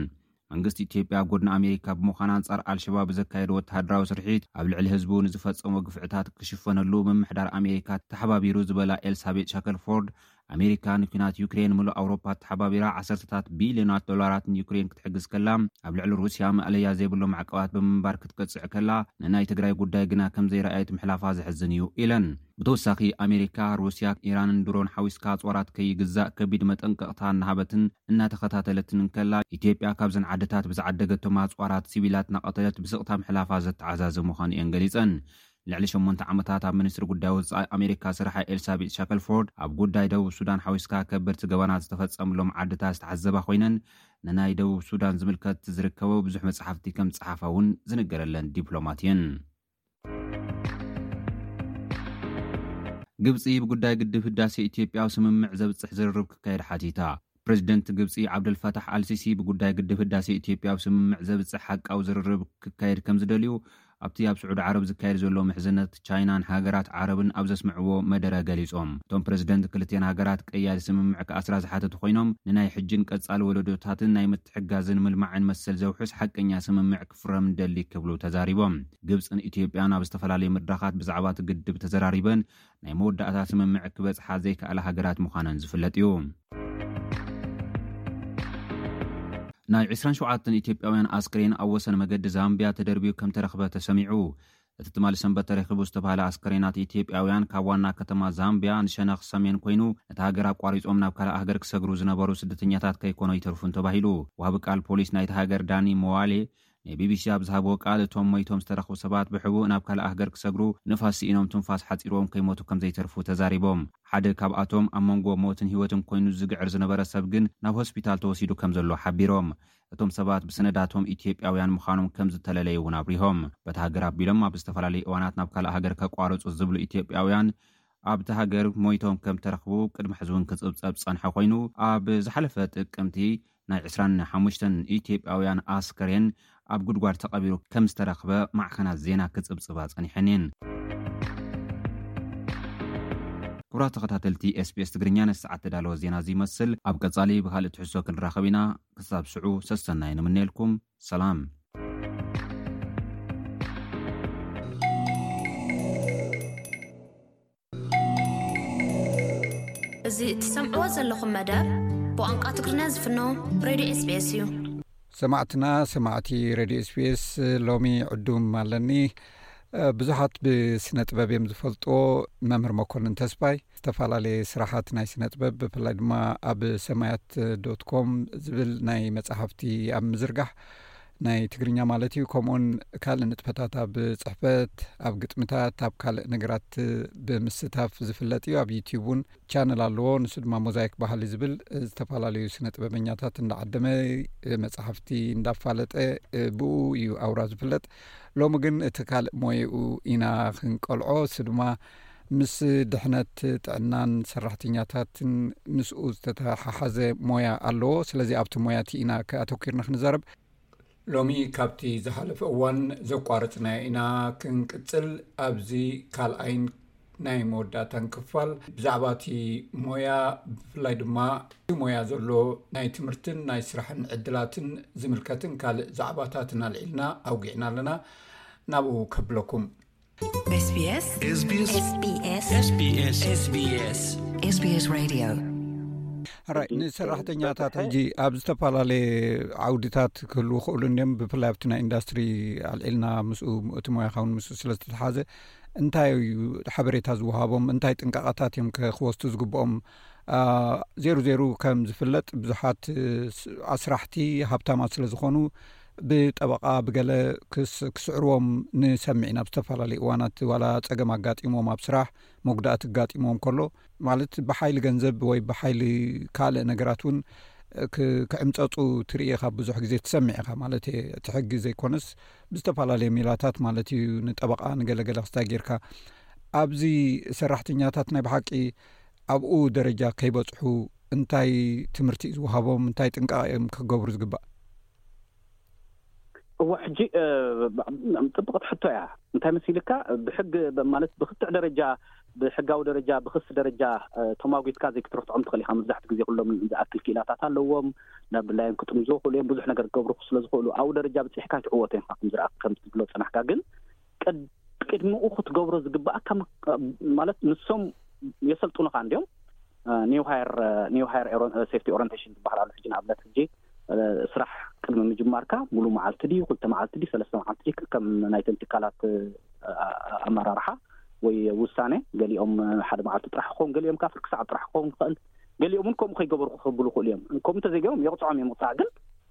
መንግስቲ ኢትዮጵያ ኣብ ጎድኒ ኣመሪካ ብምዃን ኣንጻር ኣልሸባብ ብዘካየዶ ወተሃደራዊ ስርሒት ኣብ ልዕሊ ህዝቡ ንዝፈጸሞ ግፍዕታት ክሽፈነሉ ምምሕዳር ኣመሪካ ተሓባቢሩ ዝበላ ኤልሳቤጥ ሻከልፎርድ፣ ኣሜሪካ ንኲናት ዩክሬን ምሉእ ኣውሮፓ ተሓባቢራ ዓሰርተታት ቢልዮናት ዶላራት ንዩክሬን ክትሕግዝ ከላ ኣብ ልዕሊ ሩስያ መእለያ ዘይብሎ ማዕቀባት ብምንባር ክትቅፅዕ ከላ ንናይ ትግራይ ጉዳይ ግና ከምዘይረኣየት ምሕላፋ ዘሕዝን እዩ ኢለን። ብተወሳኺ ኣሜሪካ፣ ሩስያ፣ ኢራንን ድሮን ሓዊስካ ኣፅዋራት ከይግዛእ ከቢድ መጠንቀቕታ እናሃበትን እናተኸታተለትን እንከላ ኢትዮጵያ ካብዘን ዓድታት ብዝዓደገቶም ኣፅዋራት ሲቪላት እናቐተለት ብስቕታ ምሕላፋ ዘተዓዛዘብ ምዃኑ እየን ገሊፀን። ልዕሊ ሸሞንተ ዓመታት ኣብ ሚኒስትሪ ጉዳይ ወጻኢ ኣሜሪካ ዝሰርሓ ኤልሳቤጥ ሻከልፎርድ፣ ኣብ ጉዳይ ደቡብ ሱዳን ሓዊስካ ከበድቲ ገበናት ዝተፈጸምሎም ዓድታት ዝተዓዘባ ኮይነን፣ ንናይ ደቡብ ሱዳን ዝምልከት ዝርከበ ብዙሕ መጻሕፍቲ ከም ዝጸሓፋ እውን ዝንገረለን ዲፕሎማት እየን። ግብጺ ብጉዳይ ግድብ ህዳሴ ኢትዮጵያዊ ስምምዕ ዘብጽሕ ዝርርብ ክካየድ ሓቲታ። ፕረዚደንት ግብጺ ዓብደልፋታሕ ኣልሲሲ ብጉዳይ ግድብ ህዳሴ ኢትዮጵያ ኣብ ስምምዕ ዘብጽሕ ሓቃዊ ዝርርብ ክካየድ ከም ዝደልዩ ኣብቲ ኣብ ስዑዲ ዓረብ ዝካየድ ዘሎ ምሕዝነት ቻይናን ሃገራት ዓረብን ኣብ ዘስምዕዎ መደረ ገሊጾም። እቶም ፕረዚደንት ክልቲኣን ሃገራት ቀያዲ ስምምዕ ክኣስራ ዝሓተቱ ኮይኖም ንናይ ሕጂን ቀጻሊ ወለዶታትን ናይ ምትሕግጋዝን ምልማዕን መሰል ዘውሕስ ሓቀኛ ስምምዕ ክፍረም ንደሊ ክብሉ ተዛሪቦም። ግብጽን ኢትዮጵያን ኣብ ዝተፈላለዩ መድረኻት ብዛዕባ እቲ ግድብ ተዘራሪበን ናይ መወዳእታ ስምምዕ ክበጽሓ ዘይከኣላ ሃገራት ምዃነን ዝፍለጥ እዩ። ናይ ዕስራን ሸውዓተን ኢትዮጵያውያን ኣስክሬን ኣብ ወሰን መገዲ ዛምብያ ተደርብዩ ከም ተረኽበ ተሰሚዑ። እቲ ትማሊ ሰንበት ተረኺቡ ዝተባህለ ኣስከሬናት ኢትዮጵያውያን ካብ ዋና ከተማ ዛምብያ ንሸነኽ ሰሜን ኮይኑ ነታ ሃገር ኣቋሪጾም ናብ ካልእ ሃገር ክሰግሩ ዝነበሩ ስደተኛታት ከይኮኖ ኣይተርፉን ተባሂሉ። ወሃቢ ቃል ፖሊስ ናይታ ሃገር ዳኒ ሞዋሌ ንቢቢሲ ኣብ ዝሃብዎ ቃል፣ እቶም ሞይቶም ዝተረኽቡ ሰባት ብሕቡእ ናብ ካልእ ሃገር ክሰግሩ ንፋስ ስኢኖም ትንፋስ ሓጺርዎም ከይሞቱ ከም ዘይተርፉ ተዛሪቦም። ሓደ ካብኣቶም ኣብ መንጎ ሞትን ህይወትን ኰይኑ ዝግዕር ዝነበረ ሰብ ግን ናብ ሆስፒታል ተወሲዱ ከም ዘሎ ሓቢሮም። እቶም ሰባት ብሰነዳቶም ኢትዮጵያውያን ምዃኖም ከም ዝተለለዩ እውን ኣብሪሆም። በታ ሃገር ኣቢሎም ኣብ ዝተፈላለዩ እዋናት ናብ ካልእ ሃገር ከቋርጹ ዝብሉ ኢትዮጵያውያን ኣብታ ሃገር ሞይቶም ከም እተረኽቡ ቅድሚ ሕዚ እውን ክጽብጸብ ዝጸንሐ ኰይኑ ኣብ ዝሓለፈ ጥቅምቲ ናይ ዕስራን ሓሙሽተን ኢትዮጵያውያን ኣስከሬን ኣብ ጉድጓድ ተቐቢሩ ከምዝተረኽበ ማዕኸናት ዜና ክፅብፅባ ፀኒሐን እየን። ክቡራት ተኸታተልቲ SBS ትግርኛ ነዚ ሰዓት ተዳለወ ዜና እዚ ይመስል። ኣብ ቀፃሊ ብኻልእ ትሕዝቶ ክንራኸብ ኢና። ክሳብ ሽዑ ሰሰናዩ ንምነየልኩም። ሰላም። እዚ እትሰምዕዎ ዘለኹም መደብ ብቋንቋ ትግርኛ ዝፍኖ ሬድዮ ኤስቤስ እዩ። ሰማዕትና ሰማዕቲ ሬድዮ ስፔስ ሎሚ ዕዱም ኣለኒ ብዙሓት ብስነ ጥበብ እዮም ዝፈልጥዎ መምህር መኮንን ተስፋይ ዝተፈላለየ ስራሓት ናይ ስነ ጥበብ ብፍላይ ድማ ኣብ ሰማያት ዶት ኮም ዝብል ናይ መፅሕፍቲ ኣብ ምዝርጋሕ ናይ ትግርኛ ማለት እዩ ከምኡውን ካልእ ንጥፈታት ኣብ ፅሕፈት ኣብ ግጥምታት ኣብ ካልእ ነገራት ብምስታፍ ዝፍለጥ እዩ ኣብ ዩትብ እውን ቻነል ኣለዎ ንሱ ድማ ሞዛይክ ባህሊ ዝብል ዝተፈላለዩ ስነ ጥበበኛታት እንዳዓደመ መፅሓፍቲ እንዳፋለጠ ብኡ እዩ ኣውራ ዝፍለጥ ሎሚ ግን እቲ ካልእ ሞየኡ ኢና ክንቀልዖ እሱ ድማ ምስ ድሕነት ጥዕናን ሰራሕተኛታትን ምስኡ ዝተተሓሓዘ ሞያ ኣለዎ። ስለዚ ኣብቲ ሞያ እቲ ኢና ኣተኪርና ክንዛረብ። ሎሚ ካብቲ ዝሓለፈ እዋን ዘቋረፅናዮ ኢና ክንቅፅል። ኣብዚ ካልኣይን ናይ መወዳእታን ክፋል ብዛዕባ እቲ ሞያ ብፍላይ ድማ እቲ ሞያ ዘሎ ናይ ትምህርትን ናይ ስራሕን ዕድላትን ዝምልከትን ካልእ ዛዕባታትን ኣልዒልና ኣውጊዕና ኣለና። ናብኡ ከብለኩም። ራይ ንሰራሕተኛታት ሕጂ ኣብ ዝተፈላለየ ዓውድታት ክህልው ይክእሉ እም ብፍላይ ኣብቲ ናይ ኢንዳስትሪ ኣልዒልና ምስ እቲ ሞያካውን ምስ ስለ ዝተተሓዘ እንታይ ዩ ሓበሬታ ዝወሃቦም እንታይ ጥንቃቐታት እዮም ክወስቱ ዝግብኦም ዜሩ ዜሩ ከም ዝፍለጥ ብዙሓት ኣስራሕቲ ሃብታማት ስለዝኾኑ ብጠበቓ ብገለ ክስ ክስዕርዎም ንሰምዕ ኢና። ኣብ ዝተፈላለዩ እዋናት ዋላ ጸገም ኣጋጢምዎም ኣብ ስራሕ መጉዳእቲ ክጋጢምዎም ከሎ ማለት ብሓይሊ ገንዘብ ወይ ብሓይሊ ካልእ ነገራት እውን ክዕምጸጹ ትርኢ ኢኻ፣ ብዙሕ ግዜ ትሰምዕ ኢኻ ማለት እየ፣ እቲ ሕጊ ዘይኮነስ ብዝተፈላለየ ሜላታት ማለት እዩ ንጠበቓ ንገለ ገለ ክስታይ ጌርካ። ኣብዚ ሰራሕተኛታት ናይ ብሓቂ ኣብኡ ደረጃ ከይበጽሑ እንታይ ትምህርቲ እዩ ዝወሃቦም፣ እንታይ ጥንቃቐ እዮም ክገብሩ ዝግባእ? እወ ሕጂ ጽብቕቲ ሕቶ እያ እንታይ መሲልካ ብሕግ ማለት ብክትዕ ደረጃ ብሕጋዊ ደረጃ ብክስ ደረጃ ተማጒትካ ዘይክትረትዖም ትኽእል ኢኻ መብዛሕቲ ግዜ ኩሎም ዝኣክል ክኢላታት ኣለዎም ናብ ድላዮም ክጥምዝዎ ክእሉ እዮም ብዙሕ ነገር ክገብሩ ስለ ዝኽእሉ ኣብኡ ደረጃ ብጺሕካ ኣይትዕወቶን ኢኻ ከም ዝረኣ ከም ትብሎ ጽናሕካ ግን ቀድ ቅድምኡ ክትገብሮ ዝግብኣካ ም- እ፣ ማለት ንሶም የሰልጥኑኻ እንድዮም ኒው ሃየር ኒው ሃየር ሴፍቲ ኦሪንቴሽን ዝበሃል ኣሎ ሕጂ ንኣብነት ሕጂ እ፣ ስራሕ ቅድሚ ምጅማርካ ሙሉ መዓልቲ ድዩ ክልተ መዓልቲ ድዩ ሰለስተ መዓልቲ ድዩ ከ- ከም ናይተን ትካላት እ፣ ኣ- ኣመራርሓ ወይ ውሳነ ገሊኦም እ፣ ሓደ መዓልቲ ጥራሕ ክኸውን ገሊኦም ካብ ፍርቂ ሰዓት ጥራሕ ክኸውን ይኽእል ገሊኦም እውን ከምኡ ከይገበሩ ክኽብሉ ይኽእሉ እዮም ከምኡ እንተዘይገሮም የቕፅዖም እዮም ምቕፃዕ ግን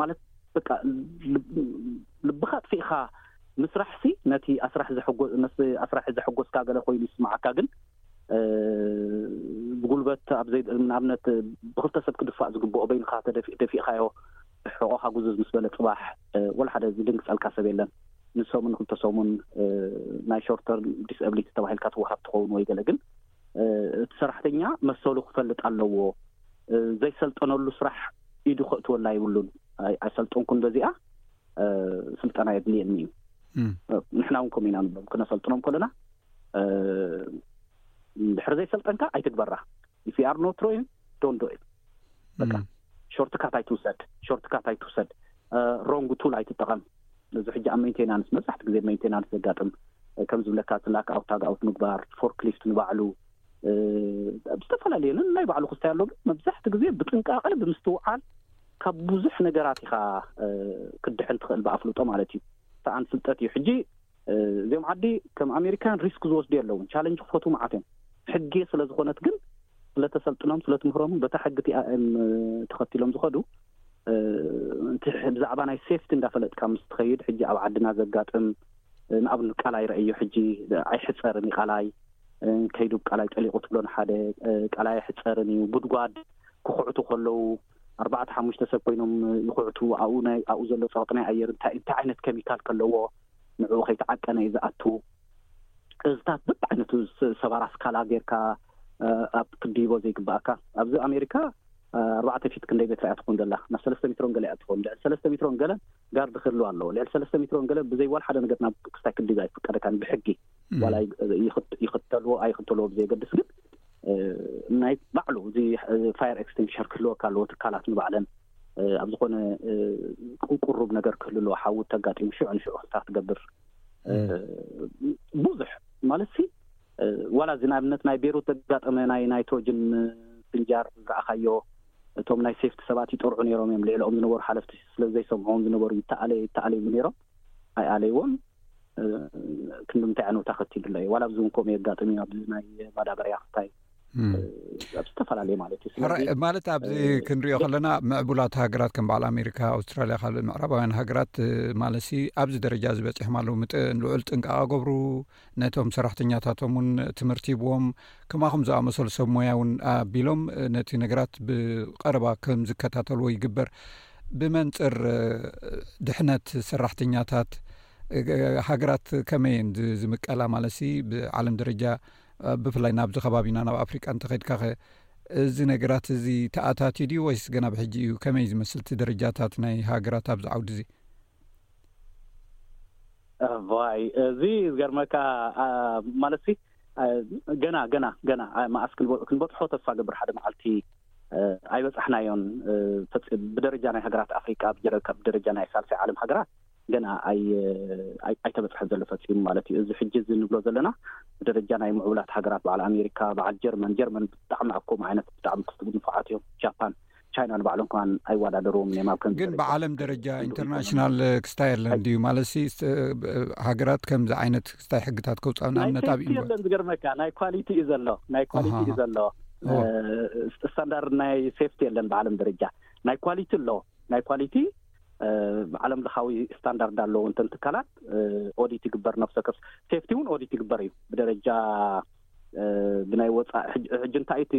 ማለት በቃ ልብኻ ኣጥፊእኻ ምስራሕሲ ነቲ ኣስራሕ ዘሐጎ ነቲ ኣስራሒ ዘሐጎስካ ገለ ኮይኑ ይስምዓካ ግን ብጉልበት ኣብ ዘይ ንኣብነት ብክልተ ሰብ ክድፋእ ዝግብኦ በይንኻ ተደፊ- ደፊእኻዮ ሕቆኻ ጉዝዝ ምስ በለ ጽባሕ እ፣ ወላ ሓደ ዝድንግጸልካ ሰብ የለን ንሰሙን ንክልተ ሰሙን እ፣ ናይ ሾርተር ዲስኣብሊቲ ተባሂልካ ትወሃብ ትኸውን ወይ ገለ ግን እቲ ሰራሕተኛ መሰሉ ክፈልጥ ኣለዎ። ዘይሰልጠነሉ ስራሕ ኢዱ ከእትወላ የብሉን። ኣይሰልጠንኩን በዚኣ ስልጠና የድልየኒ እዩ። ንሕና እውን ከምኡ ኢና ንብሎም ክነሰልጥኖም ከለና ድሕሪ ዘይሰልጠንካ ኣይትግበራ ኢፍ ዩ ኣር ኖት ትሮይን ዶን ዶ በቃ ሾርትካት ኣይትውሰድ ሾርትካት ኣይትውሰድ ሮንግ ቱል ኣይትጠቐም ነዚ ሕጂ ኣብ ሜንቴናንስ መብዛሕቲ ግዜ ሜንቴናንስ ዘጋጥም ከም ዝብለካ እቲ ላክ ኣውት ታግ ኣውት ምግባር ፎርክሊፍት ንባዕሉ ዝተፈላለየ ናይ ባዕሉ ክስታይ ኣሎ ግን መብዛሕቲ ግዜ ብጥንቃቐ ብምስትውዓል ካብ ብዙሕ ነገራት ኢኻ ክድሕን ትኽእል ብኣፍልጦ ማለት እዩ ሰኣን ፍልጠት እዩ ሕጂ እዚኦም ዓዲ ከም ኣሜሪካን ሪስክ ዝወስዱ የለውን ቻለንጅ ክፈትዉ መዓት እዮም ሕጌ ስለ ዝኾነት ግን ስለ ተሰልጥኖም ስለ ትምህሮም በታ ሕጊ እቲኣ እዮም ተኸቲሎም ዝኸዱ እቲ ብዛዕባ ናይ ሴፍቲ እንዳፈለጥካ ምስ ትኸይድ ሕጂ ኣብ ዓድና ዘጋጥም ንኣብነት ቃላይ ረአዮ ሕጂ ኣይሕፀርን እዩ ቃላይ ከይዱ ቃላይ ጠሊቑ ትብሎ ንሓደ ቃላይ ኣይሕፀርን እዩ ጉድጓድ ክኹዕቱ ከለዉ ኣርባዕተ ሓሙሽተ ሰብ ኮይኖም ይኹዕቱ ኣብኡ ናይ ኣብኡ ዘሎ ጸቕጢ ናይ ኣየር እንታይ እንታይ ዓይነት ከሚካል ከለዎ ንዕኡ ከይተዓቀነ እዩ ዝኣቱ እዝታት በብዓይነቱ ሰባራ ስካላ ጌርካ ኣብ ክትድይቦ ዘይግባኣካ ኣብዚ ኣሜሪካ ኣርባዕተ ፊት ክንደይ ሜትሮ እያ ትኾን ዘላ ናብ ሰለስተ ሜትሮን ገለ እያ ትኾን ልዕሊ ሰለስተ ሜትሮን ገለን ጋርድ ክህልዋ ኣለዎ ልዕሊ ሰለስተ ሜትሮን ገለን ብዘይ ዋላ ሓደ ነገር ናብ ክስታይ ክትድይብ ኣይፍቀደካን ብሕጊ ዋላ ይኽተልዎ ኣይኽተልዎ ብዘየገድስ ግን ናይ ባዕሉ እዚ ፋየር ኤክስቴንሽር ክህልወካ ኣለዎ ትካላት ንባዕለን ኣብ ዝኾነ ቁሩብ ነገር ክህሉ ኣለዎ ሓዊ ተጋጢሙ ሽዑ ንሽዑ ክልታ ክትገብር ብዙሕ ማለት ሲ ዋላ እዚ ንኣብነት ናይ ቤሩት ዘጋጠመ ናይ ናይትሮጅን ፍንጃር ዝረኣኻዮ እቶም ናይ ሴፍቲ ሰባት ይጠርዑ ነይሮም እዮም ልዕልኦም ዝነበሩ ሓለፍቲ ስለዘይሰምዑዎም ዝነበሩ ይተኣለ ይተኣለ ይብሉ ነይሮም ኣይኣለይዎን ክንዲ ምንታይ ዕንውታ ከቲሉሎ እዩ ዋላ ኣብዚ እውን ከምኡ የጋጥም እዩ ኣብዚ ናይ ማዳበርያ ክታይ ኣብ ዝተፈላለየ ማለት እዩ ሕራይ ማለት ኣብዚ ክንሪኦ ከለና ምዕቡላት ሃገራት ከም በዓል ኣሜሪካ ኣውስትራልያ ካልእ ምዕራባውያን ሃገራት ማለሲ ኣብዚ ደረጃ እዚ በፂሖም ኣለዉ ምጥ ልዑል ጥንቃቐ ገብሩ ነቶም ሰራሕተኛታቶም ውን ትምህርቲ ሂብዎም ከማኹም ዝኣመሰሉ ሰብ ሞያ ውን ኣቢሎም ነቲ ነገራት ብቀረባ ከም ዝከታተልዎ ይግበር ብመንፅር ድሕነት ሰራሕተኛታት ሃገራት ከመይ እየን ዝምቀላ ማለት ሲ ብዓለም ደረጃ ብፍላይ ናብዚ ከባቢና ናብ ኣፍሪቃ እንተኸድካ ኸ እዚ ነገራት እዚ ተኣታትዩ ድዩ ወይስ ገና ብሕጂ እዩ ከመይ ዝመስልቲ ደረጃታት ናይ ሃገራት ኣብዚ ዓውዲ እዚ እዋይ እዚ ዝገርመካ ማለትሲ ገና ገና ገና መኣስ ክንበፅሖ ተስፋ ገብር ሓደ መዓልቲ ኣይበፃሕናዮን ብደረጃ ናይ ሃገራት ኣፍሪቃ ብደረጃ ናይ ሳልሳይ ዓለም ሃገራት ገና ኣይተበፅሐን ዘሎ ፈፂሙ ማለት እዩ እዚ ሕጂ እዚ ንብሎ ዘለና ብደረጃ ናይ ምዕቡላት ሃገራት በዓል ኣሜሪካ በዓል ጀርመን ጀርመን ብጣዕሚ ኣብ ከምኡ ዓይነት ብጣዕሚ ክስቡ ንፉዓት እዮም ጃፓን ቻይና ንባዕሎም ከማን ኣይዋዳደርዎምን እዮም ኣብ ከምዚ ግን ብዓለም ደረጃ ኢንተርናሽናል ክስታይ የለን ድዩ ማለት ሲ ሃገራት ከምዚ ዓይነት ክስታይ ሕግታት ከውፃእ ንኣብነት ኣብ ዩ የለን ዝገርመካ ናይ ኳሊቲ እዩ ዘሎ ናይ ኳሊቲ እዩ ዘሎ ስታንዳርድ ናይ ሴፍቲ የለን ብዓለም ደረጃ ናይ ኳሊቲ ኣሎ ናይ ኳሊቲ ዓለም ለኻዊ ስታንዳርድ ኣለዎ እንተን ትካላት ኦዲት ይግበር ነፍሰ ከፍ ሴፍቲ እውን ኦዲት ይግበር እዩ ብደረጃ ብናይ ወፃእ ሕጂ እንታይ እቲ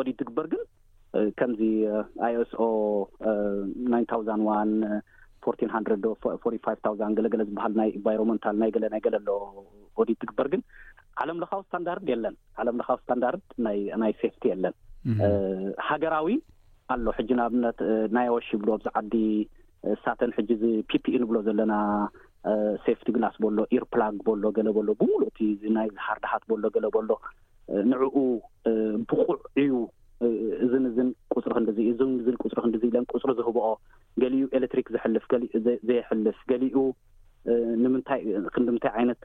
ኦዲት ትግበር ግን ከምዚ ISO ናይን ታውዛን ዋን፣ ፎርቲን ሃንድረድ ዶ ፎርቲ ፋይቭ ታውዛን ገለ ገለ ዝበሃል ናይ ኢንቫይሮመንታል ናይ ገለ ናይ ገለ ኣሎ ኦዲት ዝግበር ግን ዓለም ለኻዊ ስታንዳርድ የለን። ዓለም ለኻዊ ስታንዳርድ ናይ ናይ ሴፍቲ የለን። ሃገራዊ ኣሎ ሕጂ ንኣብነት ናይ ኣወሽ ይብሉ ኣብዚ ዓዲ ሳተን ሕጂ እዚ ፒፒኢ ንብሎ ዘለና ሴፍቲ ግላስ በሎ ኢር ፕላግ በሎ ገለ በሎ ብምሉእ እቲ ናይ ሃርድሃት በሎ ገለ በሎ ንዕኡ ብቑዕ እዩ እዝን እዝን ቁፅሪ ክንድዚ እዝን እዝን ቁፅሪ ክንድዚ ኢለን ቁፅሪ ዝህብኦ ገሊኡ ኤሌክትሪክ ዘሕልፍ ገሊኡ ዘየሕልፍ ገሊኡ ንምንታይ ክንዲ ምንታይ ዓይነት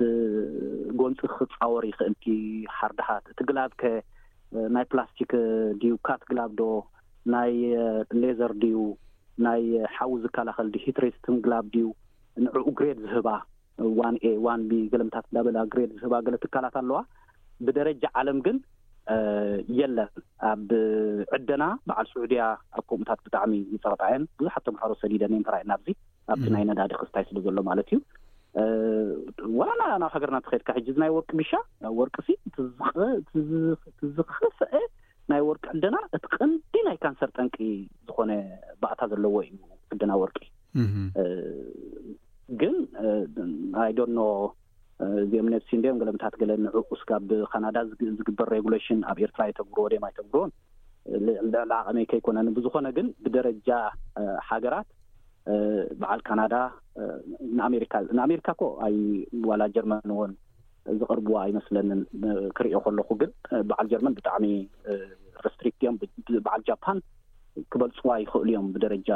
ጎንፂ ክፃወር ይኽእል እቲ ሓርድሃት እቲ ግላብ ከ ናይ ፕላስቲክ ድዩ ካት ግላብ ዶ ናይ ሌዘር ድዩ ናይ ሓዊ ዝከላኸል ድዩ ሂትሬስትም ግላብ ድዩ ንዕኡ ግሬድ ዝህባ ዋን ኤ፣ ዋን ቢ ግልምታት እንዳበላ ግሬድ ዝህባ ገለ ትካላት ኣለዋ። ብደረጃ ዓለም ግን የለን። ኣብ ዕደና በዓል ስዑድያ ኣብ ከምኡታት ብጣዕሚ ይጸቕጣ እየን። ብዙሓት ተምሃሮ ሰዲደን እየን ተራእየን ናብዚ ኣብቲ ናይ ነዳዲ ክስታይ ስለ ዘሎ ማለት እዩ። ወላ ናብ ሃገርና እንተኸድካ ሕጂ እዚ ናይ ወርቂ ቢሻ ወርቂሲ እቲ ዝኸፍአ ናይ ወርቂ ዕደና እቲ ቀንዲ ናይ ካንሰር ጠንቂ ዝኾነ ባእታ ዘለዎ እዩ ዕደና ወርቂ። ግን ኣይዶኖ እዚኦም ነብሲ እንዲኦም ገለምታት ገለ ንዕኡ ስጋብ ብካናዳ ዝግበር ሬጉሌሽን ኣብ ኤርትራ የተግብርዎ ድም ኣይተግብርዎን ልዕሊ ዓቐመይ ከይኮነኒ ብዝኾነ ግን ብደረጃ ሃገራት በዓል ካናዳ ንኣሜሪካ ንኣሜሪካ ኮ ኣይ ዋላ ጀርመን እውን ዝቐርብዎ ኣይመስለንን ክሪኦ ከለኹ ግን በዓል ጀርመን ብጣዕሚ ሬስትሪክት እዮም በዓል ጃፓን ክበልፅዋ ይኽእሉ እዮም ብደረጃ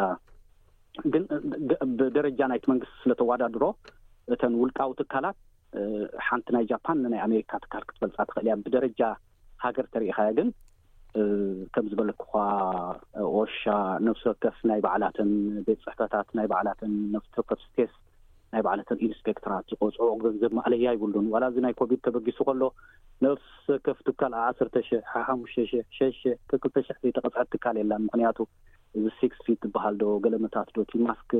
ግን ብደረጃ ናይቲ መንግስቲ ስለተዋዳድሮ እተን ውልቃዊ ትካላት ሓንቲ ናይ ጃፓን ንናይ ኣሜሪካ ትካል ክትበልፃ ትኽእል እያ ብደረጃ ሃገር ተሪኢኻያ ግን ከም ዝበለኩኻ ኦሻ ነፍሲ ወከፍ ናይ ባዕላትን ቤት ፅሕፈታት ናይ ባዕላትን ነፍሲ ወከፍ ስቴስ ናይ ባዕላትን ኢንስፔክተራት ዝቆፅዑ ገንዘብ ማእለያ ይብሉን ዋላ እዚ ናይ ኮቪድ ተበጊሱ ከሎ ነፍሲ ወከፍ ትካል ዓሰርተ ሽሕ ሓሙሽተ ሽሕ ሸሽ ሽሕ ክልተ ሽሕ ዘይተቐፅዐት ትካል የላን ምክንያቱ እዚ ሲክስ ፊት ዝበሃል ዶ ገለመታት ዶ እቲ ማስክ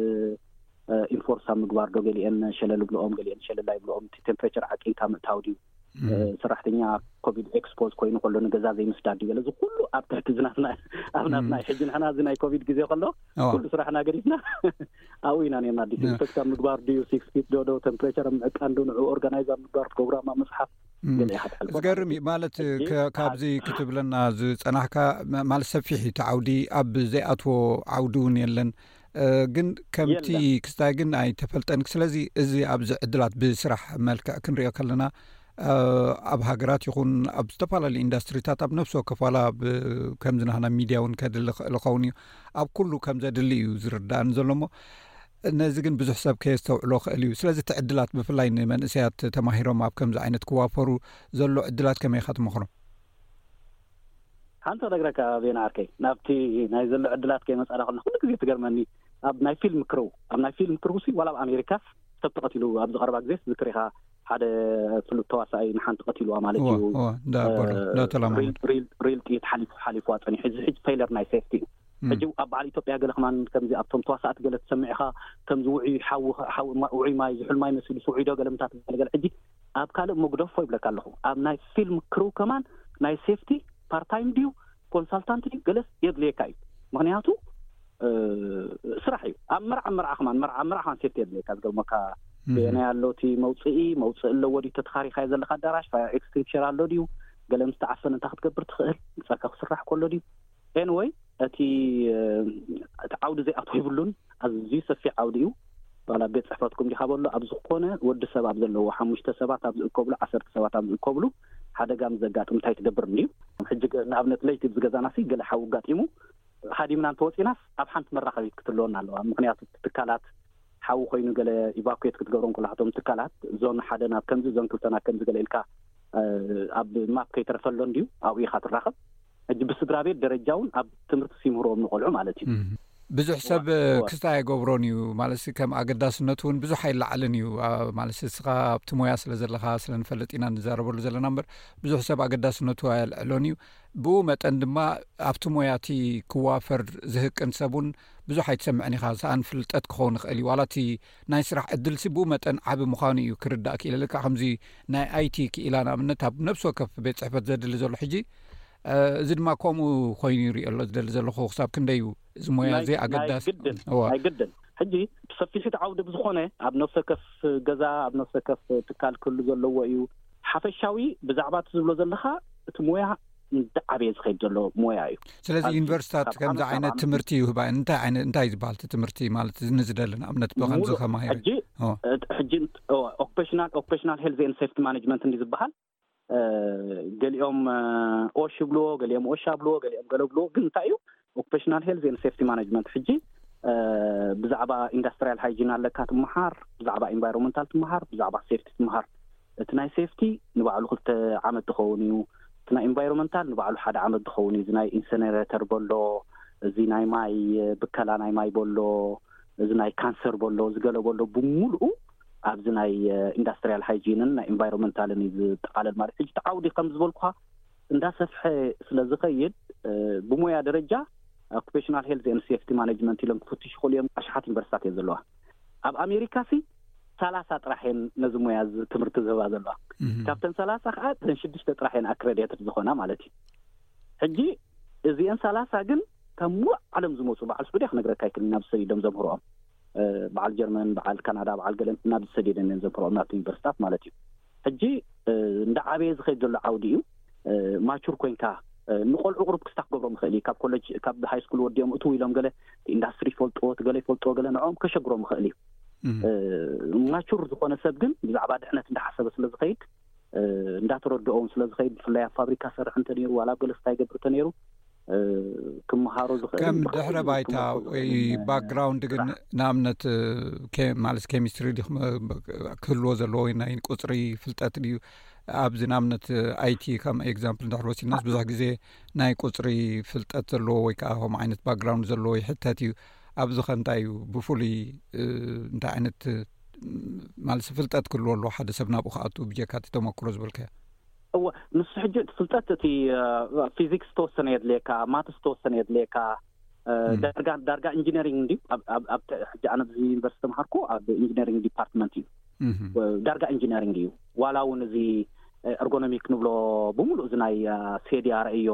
ኢንፎርስ ኣብ ምግባር ዶ ገሊኤን ሸለል ይብልኦም ገሊኤን ሸለል ኣይብልኦም እቲ ቴምፕሬቸር ዓቂንካ ምእታው ድዩ ሰራሕተኛ ኮቪድ ኤክስፖዝ ኮይኑ ከሎ ንገዛ ዘይምስዳድ ድዩ ገለ እዚ ኩሉ ኣብ ትሕቲ እዚ ናትና ኣብ ናትና እዩ ሕጂ ንሕና እዚ ናይ ኮቪድ ግዜ ከሎ ኣዎ። ኩሉ ስራሕና ገዲፍና ኣብኡ ኢና ነርና ዲስኢንፌክት ኣብ ምግባር ድዩ ሲክስ ፊት ዶ ዶ ቴምፕሬቸር ኣብ ምዕቃን ዶ ንዕኡ ኦርጋናይዝ ኣብ ምግባር ፕሮግራም ኣብ ምፅሓፍ ዝገርም እዩ ማለት ካብዚ ክትብለና ዝፀናሕካ ማለት ሰፊሕ እዩ ዓውዲ ኣብ ዘይኣትዎ ዓውዲ እውን የለን ግን ከምቲ ክስታይ ግን ኣይተፈልጠን ስለዚ እዚ ኣብዚ ዕድላት ብስራሕ መልክዕ ክንሪኦ ከለና ኣብ ሃገራት ይኹን ኣብ ዝተፈላለዩ ኢንዳስትሪታት ኣብ ነፍሲ ወከፋላ ከምዝናሃና ሚድያ እውን ከድሊ ክእል ኸውን እዩ ኣብ ኩሉ ከምዘድሊ እዩ ዝርዳእኒ ዘሎ ሞ ነዚ ግን ብዙሕ ሰብ ከየስተውዕሎ ክእል እዩ ስለዚ እቲ ዕድላት ብፍላይ ንመንእሰያት ተማሂሮም ኣብ ከምዚ ዓይነት ክዋፈሩ ዘሎ ዕድላት ከመይ ኢኻ ትመኽሮም? ሓንቲ ክነግረካ ቤና ዓርከይ ናብቲ ናይ ዘሎ ዕድላት ከይመጻና ከለና ኩሉ ግዜ ትገርመኒ ኣብ ናይ ፊልም ክርው ኣብ ናይ ፊልም ክርውሲ ዋላ ኣብ ኣሜሪካስ ሰብ ተቐቲሉ ኣብዚ ቀረባ ግዜስ ትዝክር ኢኻ ሓደ ፍሉጥ ተዋሳኣይ ንሓንቲ ቀትልዋ ማለት እዩ ሪል ጥይት ሓሊፍዋ ፀኒሑ እዚ ሕጂ ፌለር ናይ ሴፍቲ እዩ ሕጂ ኣብ በዓል ኢትዮጵያ ገለ ከማን ከምዚ ኣብቶም ተዋሳእቲ ገለ ትሰምዕ ኢኻ ከምዚ ውዑይ ሓዊ ውዑይ ማይ ዝሑል ማይ መሲሉ ስውዑይ ዶ ገለ ምታት ገለገለ ሕጂ ኣብ ካልእ መጉደፎ ይብለካ ኣለኹ ኣብ ናይ ፊልም ክርው ከማን ናይ ሴፍቲ ፓርታይም ድዩ ኮንሳልታንት ድዩ ገለስ የድልየካ እዩ ምክንያቱ ስራሕ እዩ ኣብ መርዓ መርዓ ከማን መርዓ መርዓ ከማን ሴፍቲ የድልየካ ዝገርመካ ብየናይ ኣሎ እቲ መውፅኢ መውፅኢ ኣለዎ ድዩ ተተኻሪኻዮ ዘለካ ኣዳራሽ ፋየር ኤክስቲንክሸር ኣሎ ድዩ ገለ ምስ ተዓፈነ እንታይ ክትገብር ትኽእል ንፀካ ክስራሕ ከሎ ድዩ ኤንወይ እቲ እቲ ዓውዲ ዘይኣቶ ይብሉን ኣዝዩ ሰፊሕ ዓውዲ እዩ ዋላ ኣብ ቤት ጽሕፈትኩም ዲኻ በሎ ኣብ ዝኾነ ወዲ ሰብ ኣብ ዘለዎ ሓሙሽተ ሰባት ኣብ ዝእከብሉ ዓሰርተ ሰባት ኣብ ዝእከብሉ ሓደጋ ምስ ዘጋጥም እንታይ ትገብር እንድዩ ሕጂ ንኣብነት ለይቲ ኣብዚ ገዛናሲ ገለ ሓዊ ኣጋጢሙ ሃዲምና እንተወጺናስ ኣብ ሓንቲ መራኸቢት ክትለወና ኣለዋ ምኽንያቱ እቲ ትካላት ሓዊ ኮይኑ ገለ ኢቫኩዌት ክትገብሮም ኩላቶም ትካላት ዞን ሓደ ናብ ከምዚ ዞን ክልተ ናብ ከምዚ ገለ ኢልካ ኣብ ማፕ ከይተረፈሎ እንድዩ ኣብኡ ኢኻ ትራኸብ ሕጂ ብስድራ ቤት ደረጃ እውን ኣብ ትምህርቲ ሲምህርዎም ንቆልዑ ማለት እዩ ብዙሕ ሰብ ክስታ ኣይገብሮን እዩ ማለት ከም ኣገዳስነቱ እውን ብዙሕ ኣይለዓልን እዩ ማለት እስኻ ኣብቲ ሞያ ስለ ዘለኻ ስለ ንፈልጥ ኢና ንዛረበሉ ዘለና እምበር ብዙሕ ሰብ ኣገዳስነቱ ኣየልዕሎን እዩ ብኡ መጠን ድማ ኣብቲ ሞያእቲ ክዋፈር ዝህቅን ሰብ እውን ብዙሕ ኣይትሰምዐን ኢኻ ሰኣን ፍልጠት ክኸውን ይኽእል እዩ ዋላ እቲ ናይ ስራሕ ዕድልሲ ብኡ መጠን ዓቢ ምዃኑ እዩ ክርዳእ ክኢለልካ ከምዚ ናይ ኣይቲ ክኢላ ንኣብነት ኣብ ነብሲ ወከፍ ቤት ጽሕፈት ዘድሊ ዘሎ ሕጂ እዚ ድማ ከምኡ ኮይኑ ይሪኦ ኣሎ ዝደሊ ዘለኹ ክሳብ ክንደይ እዩ እዚ ሞያ እዚ ኣገዳሲ ናይ ግድን ሕጂ ብሰፊሒት ዓውዲ ብዝኾነ ኣብ ነብሲ ወከፍ ገዛ ኣብ ነብሲ ወከፍ ትካል ክህሉ ዘለዎ እዩ ሓፈሻዊ ብዛዕባ እቲ ዝብሎ ዘለኻ እቲ ሞያ ንዝዓበየ ዝኸይድ ዘሎ ሞያ እዩ ስለዚ ዩኒቨርስታት ከምዚ ዓይነት ትምህርቲ ይህባ እየን እንታይ ይነ እንታይ ዝበሃል እቲ ትምህርቲ ማለት ንዝደሊ ንኣብነት ብከምዚ ከማሂረ ሕጂ ኦክፔሽናል ኦክፔሽናል ሄልዝ ን ሴፍቲ ማነጅመንት እንዲ ዝበሃል ገሊኦም ኦሽ ይብልዎ ገሊኦም ኦሽ ኣብልዎ ገሊኦም ገለብልዎ ግን እንታይ እዩ ኦኩፔሽናል ሄልዝ ኤንድ ሴፍቲ ማናጅመንት ሕጂ ብዛዕባ ኢንዳስትሪያል ሃይጂን ኣለካ ትመሃር፣ ብዛዕባ ኢንቫይሮመንታል ትመሃር፣ ብዛዕባ ሴፍቲ ትመሃር። እቲ ናይ ሴፍቲ ንባዕሉ ክልተ ዓመት ዝኸውን እዩ። እቲ ናይ ኢንቫይሮመንታል ንባዕሉ ሓደ ዓመት ዝኸውን እዩ። እዚ ናይ ኢንሰነሬተር በሎ፣ እዚ ናይ ማይ ብከላ ናይ ማይ በሎ፣ እዚ ናይ ካንሰር በሎ፣ እዚ ገለ በሎ ብምሉኡ ኣብዚ ናይ ኢንዳስትሪያል ሃይጂንን ናይ ኢንቫይሮመንታልን እዩ ዝጠቓለል ማለት እዩ። ሕጂ እቲ ዓውዲ ከም ዝበልኩኻ እንዳሰፍሐ ስለ ዝኸይድ ብሞያ ደረጃ ኣኩፔሽናል ሄልዝ ኤንድ ሴፍቲ ማኔጅመንት ኢሎም ክፍትሹ ይኽእሉ እዮም። ኣሽሓት ዩኒቨርሲታት እየ ዘለዋ። ኣብ ኣሜሪካ ሲ ሰላሳ ጥራሕ እየን ነዚ ሞያ እዚ ትምህርቲ ዝህባ ዘለዋ። ካብተን ሰላሳ ከዓ እተን ሽዱሽተ ጥራሕ እየን ኣክረዲትድ ዝኾና ማለት እዩ። ሕጂ እዚአን ሰላሳ ግን ካብ ሙሉእ ዓለም ዝመፁ በዓል ስዑድያ ክነግረካ ኣይክእልን ናብ ሰዲዶም ዘምህርኦም በዓል ጀርመን በዓል ካናዳ በዓል ገለን እናብ ዝሰደደን እየን ዘንብረኦ ናብቲ ዩኒቨርስታት ማለት እዩ ሕጂ እንዳዓበየ ዝኸይድ ዘሎ ዓውዲ እዩ ማቹር ኮንካ ንቆልዑ ቅሩብ ክስታ ክገብሮም ይኽእል እዩ ካብ ኮለጅ ካብ ሃይ ስኩል ወዲኦም እትው ኢሎም ገለ ኢንዳስትሪ ይፈልጥዎ እቲ ገለ ይፈልጥዎ ገለ ንዕኦም ከሸግሮም ይኽእል እዩ ማቹር ዝኾነ ሰብ ግን ብዛዕባ ድሕነት እንዳሓሰበ ስለ ዝኸይድ እንዳተረድኦም ስለዝኸይድ ብፍላይ ኣብ ፋብሪካ ዝሰርሕ እንተነይሩ ዋላ ኣብ ገለ ስታይ ይገብር እንተነይሩ ክመሃሮ ዝኽእል ከም ድሕረ ባይታ ወይ ባክግራውንድ ግን ንኣብነት ማለት ኬሚስትሪ ዲ ክህልዎ ዘለዎ ወይ ናይ ቁፅሪ ፍልጠት ድዩ ኣብዚ ንኣብነት ኣይቲ ከም ኤግዛምፕል ንድሕር ወሲድናስ ብዙሕ ግዜ ናይ ቁፅሪ ፍልጠት ዘለዎ ወይ ከዓ ከምኡ ዓይነት ባክግራውንድ ዘለዎ ይሕተት እዩ ኣብዚ ከ እንታይ እዩ ብፍሉይ እንታይ ዓይነት ማለሲ ፍልጠት ክህልዎ ኣለዎ ሓደ ሰብ ናብኡ ክኣቱ ብጀካ እቲ ተመክሮ ዝበልካዮ እወ ንሱ ሕጂ እቲ ፍልጠት እቲ ፊዚክስ ዝተወሰነ የድልየካ ማትስ ዝተወሰነ የድልየካ ዳርጋ ዳርጋ ኢንጂነሪንግ እንድዩ ኣብ ሕጂ ኣነ ብዚ ዩኒቨርሲቲ ተምሃርኩ ኣብ ኢንጂነሪንግ ዲፓርትመንት እዩ ዳርጋ ኢንጂነሪንግ እዩ ዋላ እውን እዚ ኤርጎኖሚክ ንብሎ ብምሉእ እዚ ናይ ሴዲ ኣርእዮ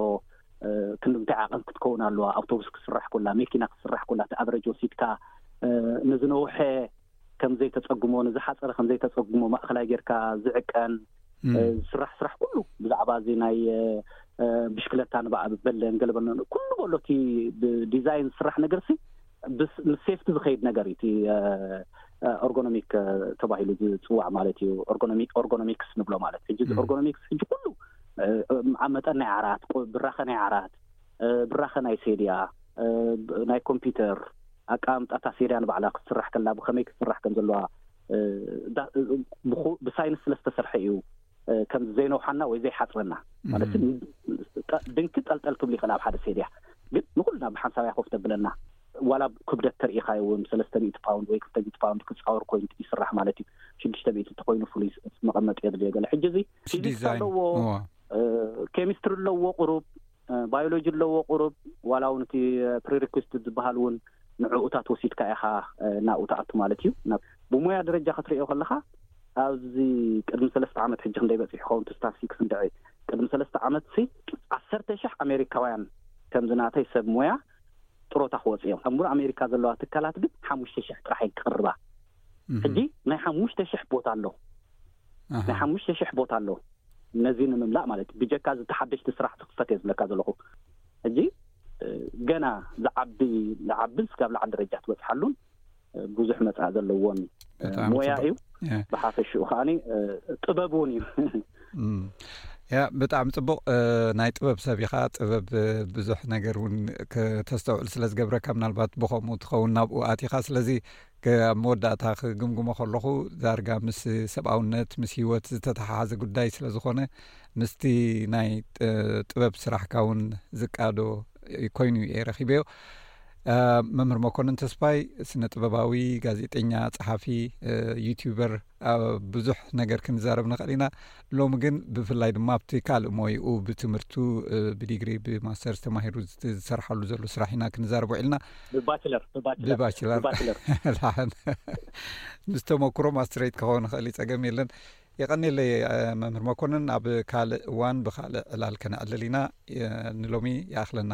ክንዲ እንታይ ዓቐን ክትከውን ኣለዋ ኣውቶቡስ ክስራሕ ኮላ መኪና ክስራሕ ኮላ እቲ ኣቨረጅ ወሲድካ ንዝነውሐ ከምዘይተፀግሞ ንዝሓፀረ ከምዘይተፀግሞ ማእኸላይ ጌርካ ዝዕቀን ዝስራሕ ስራሕ ኩሉ ብዛዕባ እዚ ናይ ብሽክለታ ንበኣ በለን ገለበለን ኩሉ በሎ እቲ ብዲዛይን ዝስራሕ ነገርሲ ምስ ሴፍቲ ዝኸይድ ነገር እዩ እቲ ኦርጎኖሚክ ተባሂሉ ዝፅዋዕ ማለት እዩ ኦርጎኖሚክስ ንብሎ ማለት ሕጂ ኦርጎኖሚክስ ሕጂ ኩሉ ኣብ መጠን ናይ ዓራት ብራኸ ናይ ዓራት ብራኸ ናይ ሴድያ ናይ ኮምፒውተር ኣቀማምጣታ ሴድያ ንባዕላ ክትስራሕ ከላ ብከመይ ክትስራሕ ከም ዘለዋ ብሳይንስ ስለ ዝተሰርሐ እዩ ከምዚ ዘይነውሓና ወይ ዘይሓጽረና ማለት ድንኪ ጠልጠል ክብል ይኽእል ኣብ ሓደ ሴድያ ግን ንኹልና ብሓንሳብያ ኮፍ ተብለና ዋላ ክብደት ተርኢኻዮ እውን ሰለስተ ሚእቲ ፓውንድ ወይ ክልተ ሚእቲ ፓውንድ ክጻወር ኮይኑ ይስራሕ ማለት እዩ ሽዱሽተ ሚእቲ እንተኮይኑ ፍሉይ መቐመጢ የድልዮ ገለ ሕጂ እዚ ፊዚክስ ኣለዎ ኬሚስትሪ ኣለዎ ቁሩብ ባዮሎጂ ኣለዎ ቁሩብ ዋላ ውን እቲ ፕሪሪኩስት ዝበሃል ውን ንዕኡታት ወሲድካ ኢኻ ናብኡ ትኣቱ ማለት እዩ። ብሞያ ደረጃ ክትርእዮ ከለኻ ኣብዚ ቅድሚ ሰለስተ ዓመት ሕጂ ክንደይ በጺሑ ይኸውን እቲ ስታፍ ሲክስ እንድዒ ቅድሚ ሰለስተ ዓመት ሲ ዓሰርተ ሽሕ ኣሜሪካውያን ከምዚ ናተይ ሰብ ሞያ ጥሮታ ክወጹ እዮም። ኣብ ሙሉእ ኣሜሪካ ዘለዋ ትካላት ግን ሓሙሽተ ሽሕ ጥራሕ እየን ክቕርባ። ሕጂ ናይ ሓሙሽተ ሽሕ ቦታ ኣሎ ናይ ኣሃ ሓሙሽተ ሽሕ ቦታ ኣሎ ነዚ ንምምላእ ማለት እዩ ብጀካ እዚ እቲ ሓደሽቲ ስራሕ ዝኽፈት እየ ዝብለካ ዘለኹ ሕጂ እ፣ ገና ዝዓቢ ዝዓብን ስጋብ ላዕሊ ደረጃ ትበጽሓሉን እ፣ ብዙሕ መጻኢ ዘለዎን እ፣ ብጣዕሚ ሞያ ጽቡቅ እዩ ያ ብሓፈሽኡ ከዓኒ እ፣ ጥበብ እውን እዩ እም። ያ ብጣዕሚ ጽቡቅ እ፣ ናይ ጥበብ ሰብ ኢኻ ጥበብ እ፣ ብዙሕ ነገር እውን ከተስተውዕል ስለ ዝገብረካ ምናልባት ብኸምኡ ትኸውን ናብኡ ኣቲኻ ስለዚ ኣብ መወዳእታ ክግምግሞ ከለኹ ዳርጋ ምስ ሰብኣውነት ምስ ሂወት ዝተተሓሓዘ ጉዳይ ስለ ዝኾነ ምስቲ ናይ ጥበብ ስራሕካ እውን ዝቃዶ ኮይኑ እየ ረኺበዮ መምህር መኮንን ተስፋይ ስነ ጥበባዊ ጋዜጠኛ ጸሓፊ ዩቲበር ብዙሕ ነገር ክንዛረብ ንኽእል ኢና ሎሚ ግን ብፍላይ ድማ ኣብቲ ካልእ ሞይኡ ብትምህርቱ ብዲግሪ ብማስተር ዝተማሂሩ ዝሰርሓሉ ዘሎ ስራሕ ኢና ክንዛረብ ውዒልና ብባችለር ብባችለር ምስ ተመክሮ ማስትሬት ክኸውን ንኽእል ዩ ፀገም የለን የቐኒለይ መምህር መኮንን ኣብ ካልእ እዋን ብካልእ ዕላል ከነዕልል ኢና ንሎሚ ይኣኽለና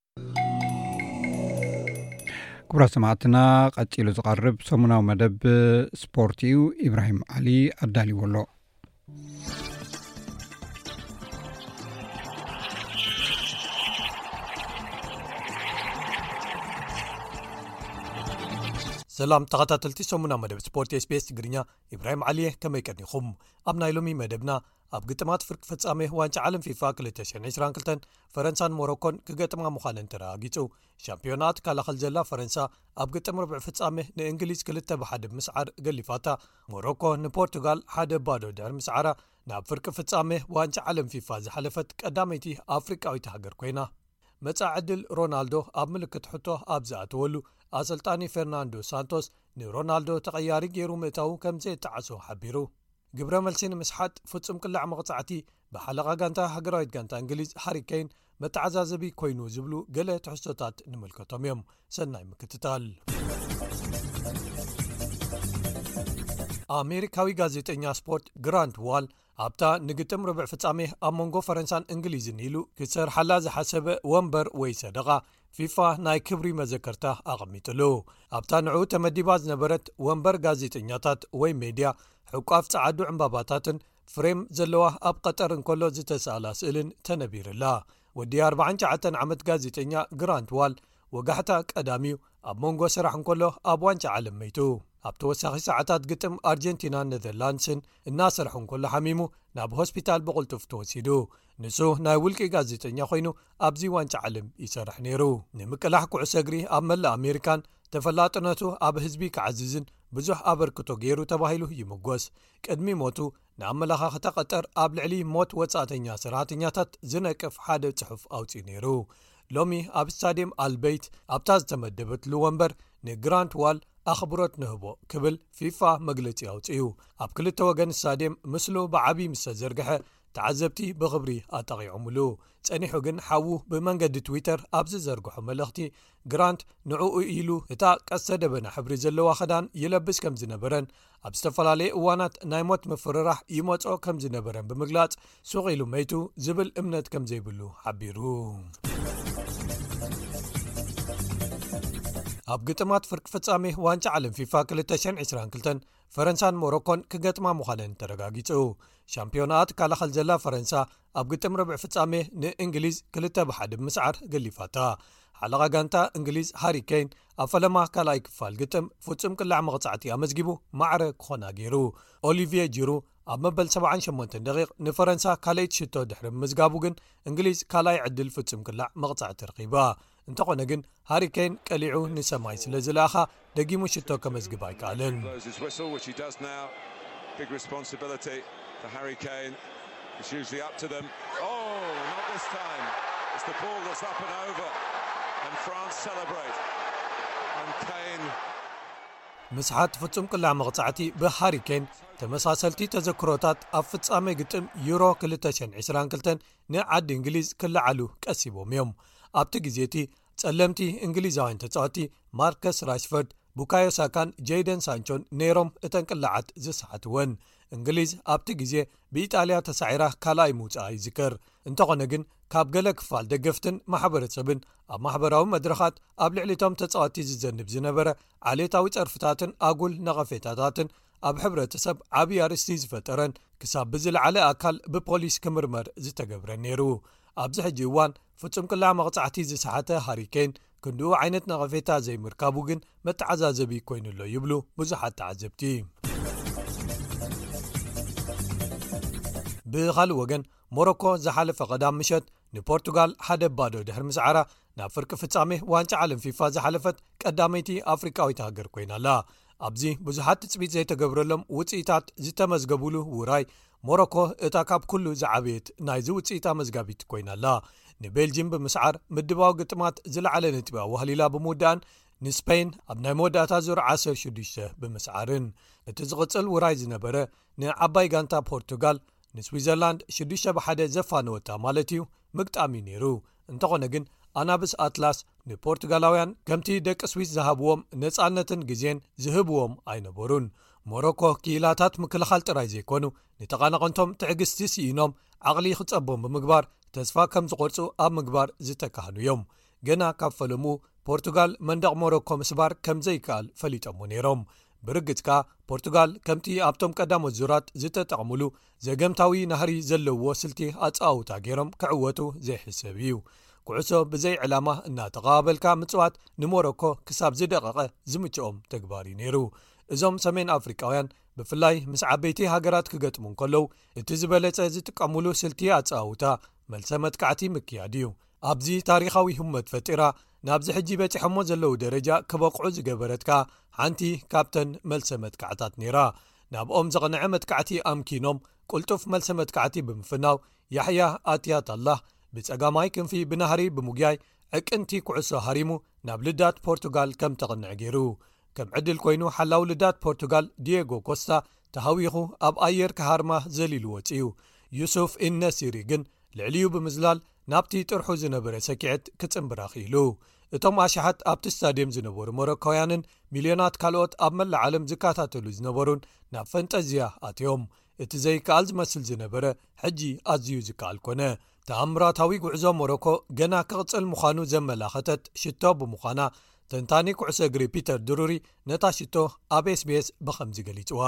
ክብራ ሰማዕትና ቀፂሉ ዝቐርብ ሰሙናዊ መደብ ስፖርት እዩ ኢብራሂም ዓሊ ኣዳልዎ ኣሎ ሰላም ተኸታተልቲ ሰሙና መደብ ስፖርት ስቤስ ትግርኛ ኢብራሂም ዓሊየ ከመይ ቀኒኹም ኣብ ናይ ሎሚ መደብና ኣብ ግጥማት ፍርቂ ፍጻሜ ዋንጫ ዓለም ፊፋ 202 ፈረንሳን ሞሮኮን ክገጥማ ምዃነን ተረጋጊጹ ሻምፒዮናኣ ትከላኸል ዘላ ፈረንሳ ኣብ ግጥም ርብዒ ፍጻሜ ንእንግሊዝ ክልተ ብሓደ ብምስዓር ገሊፋታ ሞሮኮ ንፖርቱጋል ሓደ ባዶ ድሕሪ ምስዓራ ናብ ፍርቂ ፍጻሜ ዋንጫ ዓለም ፊፋ ዝሓለፈት ቀዳመይቲ ኣፍሪቃዊት ሃገር ኮይና መጻ ዕድል ሮናልዶ ኣብ ምልክት ሕቶ ኣብ ዝኣተወሉ ኣሰልጣኒ ፈርናንዶ ሳንቶስ ንሮናልዶ ተቐያሪ ገይሩ ምእታዉ ከምዘየጣዓሶ ሓቢሩ ግብረ መልሲ ንምስሓት ፍጹም ቅላዕ መቕጻዕቲ ብሓለቓ ጋንታ ሃገራዊት ጋንታ እንግሊዝ ሃሪከይን መተዓዛዘቢ ኮይኑ ዝብሉ ገለ ትሕዝቶታት ንምልከቶም እዮም ሰናይ ምክትታል ኣሜሪካዊ ጋዜጠኛ ስፖርት ግራንት ዋል ኣብታ ንግጥም ርብዕ ፍጻሜ ኣብ መንጎ ፈረንሳን እንግሊዝን ኢሉ ክሰርሓላ ዝሓሰበ ወንበር ወይ ሰደቓ ፊፋ ናይ ክብሪ መዘከርታ ኣቐሚጥሉ ኣብታ ንዕኡ ተመዲባ ዝነበረት ወንበር ጋዜጠኛታት ወይ ሜድያ ሕቋፍ ጸዓዱ ዕምባባታትን ፍሬም ዘለዋ ኣብ ቐጠር እንከሎ ዝተሰኣላ ስእልን ተነቢርላ ወዲ 49 ዓመት ጋዜጠኛ ግራንት ዋል ወጋሕታ ቀዳሚ ዩ ኣብ መንጎ ስራሕ እንከሎ ኣብ ዋንጫ ዓለም መይቱ ኣብ ተወሳኺ ሰዓታት ግጥም ኣርጀንቲናን ነዘርላንድስን እናሰርሑ እንከሎ ሓሚሙ ናብ ሆስፒታል ብቕልጡፍ ተወሲዱ ንሱ ናይ ውልቂ ጋዜጠኛ ኮይኑ ኣብዚ ዋንጫ ዓለም ይሰርሕ ነይሩ ንምቅላሕ ኩዕሶ እግሪ ኣብ መላእ ኣሜሪካን ተፈላጥነቱ ኣብ ህዝቢ ክዓዝዝን ብዙሕ ኣበርክቶ ገይሩ ተባሂሉ ይምጎስ ቅድሚ ሞቱ ንኣመላኻኽታ ቀጠር ኣብ ልዕሊ ሞት ወፃእተኛ ሰራሕተኛታት ዝነቅፍ ሓደ ፅሑፍ ኣውፅኡ ነይሩ ሎሚ ኣብ ስታድየም ኣልበይት ኣብታ ዝተመደበትሉ ወንበር ንግራንት ዋል ኣኽብሮት ንህቦ ክብል ፊፋ መግለፂ ኣውፅኡ ኣብ ክልተ ወገን ስታድየም ምስሉ ብዓብዪ ምሰ ዘርግሐ ተዓዘብቲ ብኽብሪ ኣጣቒዖምሉ። ጸኒሑ ግን ሓዉ ብመንገዲ ትዊተር ኣብ ዝዘርግሖ መልእኽቲ፣ ግራንት ንዕኡ ኢሉ እታ ቀስተ ደበና ሕብሪ ዘለዋ ክዳን ይለብስ ከም ዝነበረን ኣብ ዝተፈላለየ እዋናት ናይ ሞት ምፍርራሕ ይመጾ ከም ዝነበረን ብምግላጽ ሱቕ ኢሉ መይቱ ዝብል እምነት ከም ዘይብሉ ሓቢሩ። ኣብ ግጥማት ፍርቂ ፍጻሜ ዋንጫ ዓለም ፊፋ 222 ፈረንሳን ሞሮኮን ክገጥማ ምዃነን ተረጋጊጹ ሻምፒዮናኣ ትከላኸል ዘላ ፈረንሳ ኣብ ግጥም ርብዒ ፍጻሜ ንእንግሊዝ ክልተ ብሓደ ብምስዓር ገሊፋታ ሓለቓ ጋንታ እንግሊዝ ሃሪከይን ኣብ ፈለማ ካልኣይ ክፋል ግጥም ፍጹም ቅላዕ መቕጻዕቲ ኣመዝጊቡ ማዕረ ክኾና ገይሩ ኦሊቭየ ጅሩ ኣብ መበል 78 ደቂ ንፈረንሳ ካልይቲ ሽቶ ድሕሪ ምዝጋቡ ግን እንግሊዝ ካልኣይ ዕድል ፍጹም ቅላዕ መቕጻዕቲ ረኺባ እንተኾነ ግን ሃሪ ከይን ቀሊዑ ንሰማይ ስለ ዝለኣኻ ደጊሙ ሽቶ ከመዝግብ ኣይከኣለን። ምስሓት ፍጹም ቅላዕ መቕጻዕቲ ብሃሪ ከይን ተመሳሰልቲ ተዘክሮታት ኣብ ፍጻሜ ግጥም ዩሮ 202 ንዓዲ እንግሊዝ ክለዓሉ ቀሲቦም እዮም ኣብቲ ግዜቲ ጸለምቲ እንግሊዛውያን ተጻወቲ ማርከስ ራሽፈርድ ቡካዮሳካን ጀይደን ሳንቾን ነይሮም እተን ቅላዓት ዝሰሓትወን እንግሊዝ ኣብቲ ግዜ ብኢጣልያ ተሳዒራ ካልኣይ ምውፃኣ ይዝከር እንተኾነ ግን ካብ ገለ ክፋል ደገፍትን ማሕበረሰብን ኣብ ማሕበራዊ መድረኻት ኣብ ልዕሊቶም ተፃወቲ ዝዘንብ ዝነበረ ዓሌታዊ ፀርፍታትን ኣጉል ነቐፌታታትን ኣብ ሕብረተሰብ ዓብዪ ኣርእስቲ ዝፈጠረን ክሳብ ብዝለዓለ ኣካል ብፖሊስ ክምርመር ዝተገብረን ነይሩ ኣብዚ ሕጂ እዋን ፍጹም ቅላዕ መቕጻዕቲ ዝሰሓተ ሃሪኬን ክንድኡ ዓይነት ነቐፌታ ዘይምርካቡ ግን መተዓዛዘቢ ኮይኑ ኣሎ ይብሉ ብዙሓት ተዓዘብቲ ብኻልእ ወገን ሞሮኮ ዝሓለፈ ቀዳም ምሸት ንፖርቱጋል ሓደ ባዶ ድሕሪ ምስዓራ ናብ ፍርቂ ፍጻሜ ዋንጫ ዓለም ፊፋ ዝሓለፈት ቀዳመይቲ ኣፍሪቃዊት ሃገር ኮይና ኣላ ኣብዚ ብዙሓት ትፅቢት ዘይተገብረሎም ውፅኢታት ዝተመዝገቡሉ ውራይ ሞሮኮ እታ ካብ ኩሉ ዝዓበየት ናይዚ ውፅኢት ኣመዝጋቢት ኮይና ኣላ ንቤልጂም ብምስዓር ምድባዊ ግጥማት ዝለዓለ ነጥቢ ኣዋህሊላ ብምውዳእን ንስፐይን ኣብ ናይ መወዳእታ ዙር 16 ብምስዓርን እቲ ዝቕፅል ውራይ ዝነበረ ንዓባይ ጋንታ ፖርቱጋል ንስዊዘርላንድ ሽዱሽተ ብ ሓደ ዘፋነወታ ማለት እዩ ምግጣም እዩ ነይሩ እንተኾነ ግን ኣናብስ ኣትላስ ንፖርቱጋላውያን ከምቲ ደቂ ስዊስ ዝሃብዎም ነፃነትን ግዜን ዝህብዎም ኣይነበሩን ሞሮኮ ክኢላታት ምክልኻል ጥራይ ዘይኮኑ ንተቓናቐንቶም ትዕግስቲ ስኢኖም ዓቕሊ ክፀቦም ብምግባር ተስፋ ከም ዝቖርፁ ኣብ ምግባር ዝተካህኑ እዮም ገና ካብ ፈለሙ ፖርቱጋል መንደቕ ሞሮኮ ምስባር ከም ዘይከኣል ፈሊጦምዎ ነይሮም። ብርግጽ ከኣ ፖርቱጋል ከምቲ ኣብቶም ቀዳሞት ዙራት ዝተጠቕምሉ ዘገምታዊ ናህሪ ዘለዎ ስልቲ ኣጸዋውታ ገይሮም ክዕወቱ ዘይሕሰብ እዩ። ኩዕሶ ብዘይ ዕላማ እናተቐባበልካ ምጽዋት ንሞሮኮ ክሳብ ዝደቐቐ ዝምችኦም ተግባር እዩ ነይሩ። እዞም ሰሜን ኣፍሪቃውያን ብፍላይ ምስ ዓበይቲ ሃገራት ክገጥሙ እንከለዉ እቲ ዝበለጸ ዝጥቀምሉ ስልቲ ኣጸዋውታ መልሰ መጥካዕቲ ምክያድ እዩ። ኣብዚ ታሪኻዊ ህሞት ፈጢራ ናብዚ ሕጂ በጺሖሞ ዘለዉ ደረጃ ክበቕዑ ዝገበረት ከኣ ሓንቲ ካብተን መልሰ መጥቃዕታት ነይራ ናብኦም ዘቕንዐ መጥቃዕቲ ኣምኪኖም ቅልጡፍ መልሰ መጥቃዕቲ ብምፍናው ያሕያ ኣትያት ኣላህ ብጸጋማይ ክንፊ ብናህሪ ብምጉያይ ዕቅንቲ ኩዕሶ ሃሪሙ ናብ ልዳት ፖርቱጋል ከም ተቕንዕ ገይሩ ከም ዕድል ኮይኑ ሓላው ልዳት ፖርቱጋል ድየጎ ኮስታ ተሃዊኹ ኣብ ኣየር ክሃርማ ዘሊሉ ወፅ እዩ ዩሱፍ ኢነሲሪ ግን ልዕሊዩ ብምዝላል ናብቲ ጥርሑ ዝነበረ ሰኪዐት ክጽምብራ ክኢሉ እቶም ኣሽሓት ኣብቲ ስታድየም ዝነበሩ ሞሮካውያንን ሚልዮናት ካልኦት ኣብ መላእ ዓለም ዝከታተሉ ዝነበሩን ናብ ፈንጠዝያ ኣትዮም እቲ ዘይከኣል ዝመስል ዝነበረ ሕጂ ኣዝዩ ዝከኣል ኮነ ተኣምራታዊ ጉዕዞ ሞሮኮ ገና ክቕጽል ምዃኑ ዘመላኸተት ሽቶ ብምዃና ተንታኒ ኩዕሶ እግሪ ፒተር ድሩሪ ነታ ሽቶ ኣብ ስbs ብኸምዚ ገሊጽዋ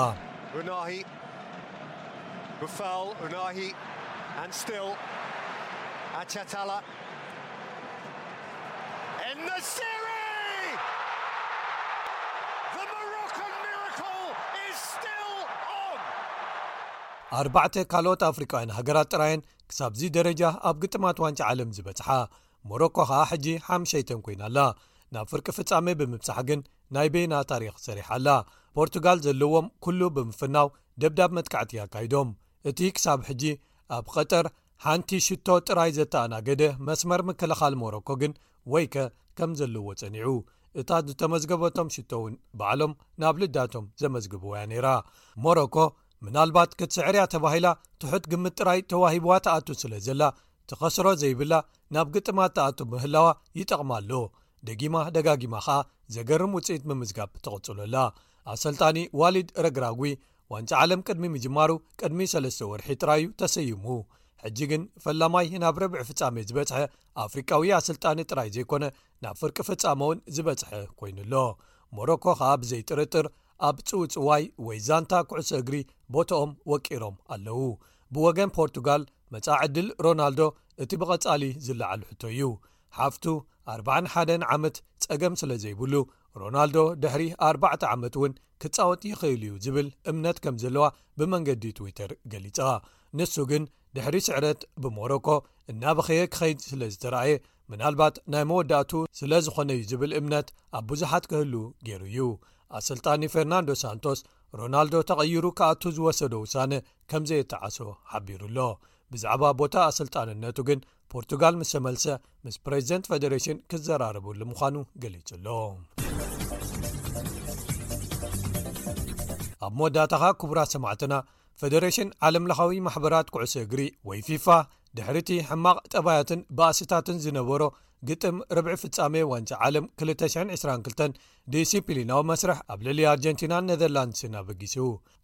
ኣርባዕተ ካልኦት ኣፍሪቃውያን ሃገራት ጥራየን ክሳብዚ ደረጃ ኣብ ግጥማት ዋንጫ ዓለም ዝበጽሓ ሞሮኮ ከኣ ሕጂ ሓምሸይተን ኮይና ኣላ ናብ ፍርቂ ፍጻመ ብምብጻሕ ግን ናይ ቤና ታሪኽ ሰሪሓ ኣላ ፖርቱጋል ዘለዎም ኩሉ ብምፍናው ደብዳብ መጥቃዕቲ ኣካይዶም እቲ ክሳብ ሕጂ ኣብ ቐጠር ሓንቲ ሽቶ ጥራይ ዘተኣናገደ መስመር ምክልኻል ሞሮኮ ግን ወይከ ከም ዘለዎ ጸኒዑ እታ ዝተመዝገበቶም ሽቶ እውን ባዕሎም ናብ ልዳቶም ዘመዝግብዎያ ነይራ ሞሮኮ ምናልባት ክትስዕርያ ተባሂላ ትሑት ግምት ጥራይ ተዋሂብዋ ተኣቱ ስለ ዘላ ትኸስሮ ዘይብላ ናብ ግጥማት ትኣቱ ምህላዋ ይጠቕማ ኣሎ፣ ደጊማ ደጋጊማ ከኣ ዘገርም ውጽኢት ምምዝጋብ ትቕጽሎ ኣላ። ኣሰልጣኒ ዋሊድ ረግራግዊ ዋንጫ ዓለም ቅድሚ ምጅማሩ ቅድሚ ሰለስተ ወርሒ ጥራይ'ዩ ተሰይሙ። ሕጂ ግን ፈላማይ ናብ ርብዒ ፍጻሜ ዝበጽሐ ኣፍሪቃዊ ኣሰልጣኒ ጥራይ ዘይኮነ ናብ ፍርቂ ፍጻመ'ውን ዝበጽሐ ኮይኑ ኣሎ። ሞሮኮ ከኣ ብዘይ ጥርጥር ኣብ ጽውጽዋይ ወይ ዛንታ ኩዕሶ እግሪ ቦትኦም ወቂሮም ኣለዉ። ብወገን ፖርቱጋል መጻኢ ዕድል ሮናልዶ እቲ ብቐጻሊ ዝለዓል ሕቶ እዩ። ሓፍቱ ኣርባዓን ሓደን ዓመት ጸገም ስለ ዘይብሉ ሮናልዶ ድሕሪ ኣርባዕተ ዓመት እውን ክጻወት ይኽእል እዩ ዝብል እምነት ከም ዘለዋ ብመንገዲ ትዊተር ገሊጻ። ንሱ ግን ድሕሪ ስዕረት ብሞሮኮ እናበኸየ ክኸይድ ስለ ዝተረኣየ ምናልባት ናይ መወዳእቱ ስለ ዝኾነ እዩ ዝብል እምነት ኣብ ብዙሓት ክህሉ ገይሩ እዩ። ኣሰልጣኒ ፈርናንዶ ሳንቶስ ሮናልዶ ተቐይሩ ክኣቱ ዝወሰዶ ውሳነ ከም ዘየጣዓሶ ሓቢሩ'ሎ። ብዛዕባ ቦታ ኣሰልጣንነቱ ግን ፖርቱጋል ምስ ተመልሰ ምስ ፕረዚደንት ፈደሬሽን ክዘራረበሉ ምዃኑ ገሊጹ'ሎ። ኣብ መወዳእታኻ ክቡራት ሰማዕትና ፈደሬሽን ዓለምለኻዊ ማሕበራት ኩዕሶ እግሪ ወይ ፊፋ ድሕሪ እቲ ሕማቕ ጠባያትን ባእስታትን ዝነበሮ ግጥም ርብዒ ፍጻሜ ዋንጫ ዓለም 222 ዲሲፕሊናዊ መስርሕ ኣብ ልዕሊ ኣርጀንቲናን ነዘርላንድስን ኣበጊሱ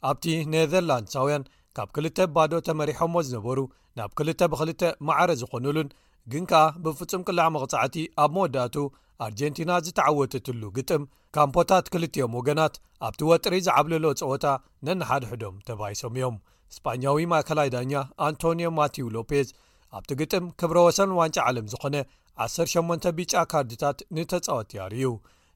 ኣብቲ ነዘርላንድሳውያን ካብ ክልተ ባዶ ተመሪሖሞ ዝነበሩ ናብ ክልተ ብክልተ ማዕረ ዝኾኑሉን ግን ከኣ ብፍጹም ቅላዕ መቕጻዕቲ ኣብ መወዳእቱ ኣርጀንቲና ዝተዓወተትሉ ግጥም ካምፖታት ክልትኦም ወገናት ኣብቲ ወጥሪ ዝዓብለሎ ጸወታ ነንሓድሕዶም ተባይሶም እዮም እስጳኛዊ ማእከላይ ዳኛ ኣንቶንዮ ማቲው ሎፔዝ ኣብቲ ግጥም ክብረ ወሰን ዋንጫ ዓለም ዝኾነ ዓሰርተ ሸሞንተ ቢጫ ካርድታት ንተጻወቲ ኣርእዩ።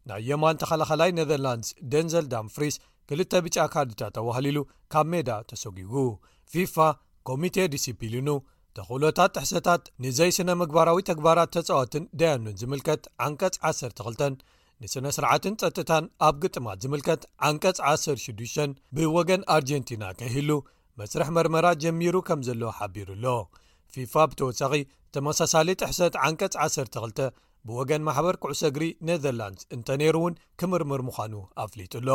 ናይ የማን ተኸላኸላይ ነዘርላንድስ ደንዘል ዳምፍሪስ ክልተ ብጫ ካርድታት ኣዋህሊሉ ካብ ሜዳ ተሰጉጉ። ፊፋ፣ ኮሚቴ ዲሲፒሊኑ፣ ተኽእሎታት ጥሕሰታት ንዘይስነ-ምግባራዊ ተግባራት ተጻወትን ደያኑን ዝምልከት ዓንቀጽ ዓሰርተ ክልተን ንስነ-ስርዓትን ጸጥታን ኣብ ግጥማት ዝምልከት ዓንቀጽ ዓሰርተ ሽዱሽተን ብወገን ኣርጀንቲና ከይህሉ መስርሕ መርመራ ጀሚሩ ከም ዘሎ ሓቢሩ ኣሎ ፊፋ ብተወሳኺ ተመሳሳሊ ጥሕሰት ዓንቀፅ 12 ብወገን ማሕበር ኩዕሶ እግሪ ኔዘርላንድስ እንተነይሩ እውን ክምርምር ምዃኑ ኣፍሊጡ ኣሎ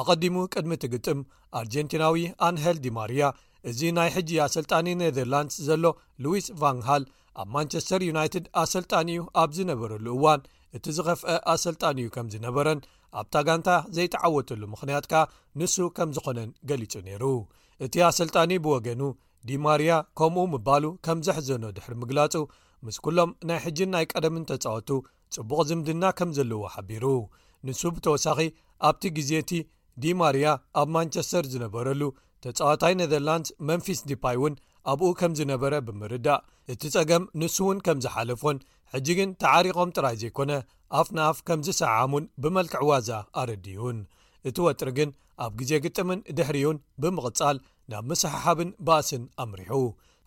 ኣቐዲሙ ቅድሚ እቲ ግጥም ኣርጀንቲናዊ ኣንሄል ዲማርያ እዚ ናይ ሕጂ ኣሰልጣኒ ኔዘርላንድስ ዘሎ ሉዊስ ቫንሃል ኣብ ማንቸስተር ዩናይትድ ኣሰልጣኒ እዩ ኣብ ዝነበረሉ እዋን እቲ ዝኸፍአ ኣሰልጣኒ እዩ ከም ዝነበረን ኣብታ ጋንታ ዘይተዓወተሉ ምኽንያት ከኣ ንሱ ከም ዝኾነን ገሊጹ ነይሩ እቲ ኣሰልጣኒ ብወገኑ ዲማርያ ከምኡ ምባሉ ከም ዘሕዘኖ ድሕሪ ምግላጹ ምስ ኩሎም ናይ ሕጂን ናይ ቀደምን ተጻወቱ ጽቡቕ ዝምድና ከም ዘለዎ ሓቢሩ ንሱ ብተወሳኺ ኣብቲ ግዜ እቲ ዲማርያ ኣብ ማንቸስተር ዝነበረሉ ተጻዋታይ ነዘርላንድስ መንፊስ ዲፓይ እውን ኣብኡ ከም ዝነበረ ብምርዳእ እቲ ጸገም ንሱ እውን ከም ዝሓለፎን ሕጂ ግን ተዓሪቖም ጥራይ ዘይኮነ ኣፍ ንኣፍ ከም ዝሰዓዓሙን ብመልክዕ ዋዛ ኣረዲኡን እቲ ወጥሪ ግን ኣብ ግዜ ግጥምን ድሕሪኡን ብምቕጻል ናብ ምስሕሓብን ባእስን ኣምሪሑ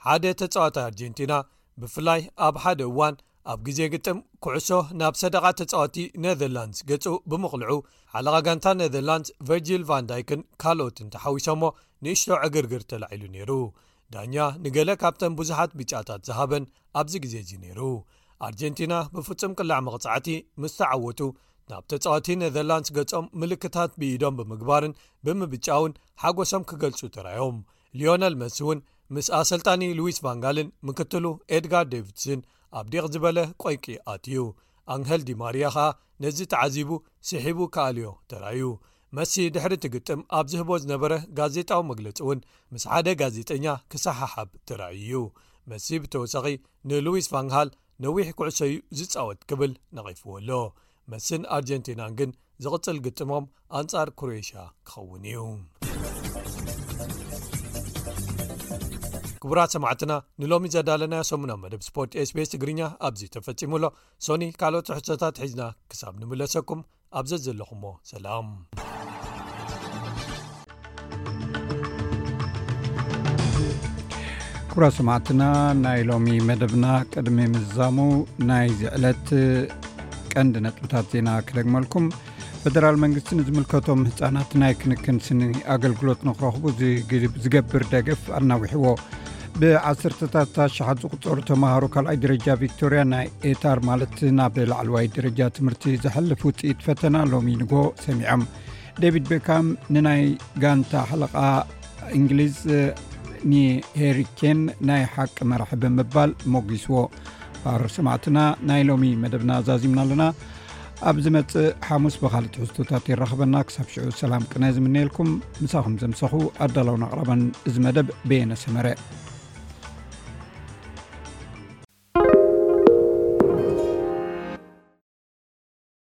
ሓደ ተጻዋታይ ኣርጀንቲና ብፍላይ ኣብ ሓደ እዋን ኣብ ግዜ ግጥም ኩዕሶ ናብ ሰደቓ ተጻዋቲ ነዘርላንድስ ገጹ ብምቕልዑ ሓለቓ ጋንታ ነዘርላንድስ ቨርጂል ቫንዳይክን ካልኦትን ተሓዊሶሞ ንእሽቶ ዕግርግር ተላዒሉ ነይሩ ዳኛ ንገለ ካብተን ብዙሓት ብጫታት ዝሃበን ኣብዚ ግዜ እዚ ነይሩ። ኣርጀንቲና ብፍጹም ቅላዕ መቕጻዕቲ ምስ ተዓወቱ ናብ ተጻዋቲ ነዘርላንድስ ገጾም ምልክታት ብኢዶም ብምግባርን ብምብጫውን ሓጎሶም ክገልጹ ተራዮም። ሊዮነል መሲ እውን ምስ ኣሰልጣኒ ሉዊስ ቫንጋልን ምክትሉ ኤድጋር ዴቪድስን ኣብ ዲቕ ዝበለ ቆይቂ ኣትዩ። ኣንሀል ዲማርያ ከኣ ነዚ ተዓዚቡ ስሒቡ ክኣልዮ ተራዩ። መሲ ድሕሪ እቲ ግጥም ኣብ ዝህቦ ዝነበረ ጋዜጣዊ መግለጺ እውን ምስ ሓደ ጋዜጠኛ ክሰሓሓብ ተራእዩ እዩ መሲ ብተወሳኺ ንሉዊስ ፋንግሃል ነዊሕ ኩዕሶ እዩ ዝጻወት ክብል ነቒፍዎ ኣሎ መስን ኣርጀንቲናን ግን ዝቕጽል ግጥሞም ኣንጻር ክሮኤሽያ ክኸውን እዩ ክቡራት ሰማዕትና ንሎሚ ዘዳለናዮ ሰሙናዊ መደብ ስፖርት ስቤስ ትግርኛ ኣብዚ ተፈጺሙ ኣሎ ሶኒ ካልኦት ትሕሶታት ሒዝና ክሳብ ንምለሰኩም ኣብ ዘዘለኹሞ ሰላም ኩብራ ሰማዕትና ናይ ሎሚ መደብና ቅድሚ ምዛሙ ናይዚ ዕለት ቀንዲ ነጥብታት ዜና ክደግመልኩም ፈደራል መንግስቲ ንዝምልከቶም ህፃናት ናይ ክንክን ስኒ ኣገልግሎት ንክረኽቡ ዝገብር ደገፍ ኣናዊሕዎ ብዓሰርተታት ኣሽሓት ዝቁፀሩ ተምሃሮ ካልኣይ ደረጃ ቪክቶርያ ናይ ኤታር ማለት ናብ ላዕለዋይ ደረጃ ትምህርቲ ዘሐልፍ ውፅኢት ፈተና ሎሚ ንጎ ሰሚዖም ደቪድ ቤካም ንናይ ጋንታ ሓለቓ እንግሊዝ ንሄሪኬን ናይ ሓቂ መራሒ ብምባል ሞጒስዎ ባር ሰማዕትና ናይ ሎሚ መደብና ዛዚምና ኣለና ኣብ ዝመጽእ ሓሙስ ብካልእ ትሕዝቶታት ይራኽበና ክሳብ ሽዑ ሰላም ቅነ ዝምነየልኩም ምሳኹም ዘምሰኹ ኣዳላውን ኣቕረበን እዚ መደብ ብየነ ሰመረ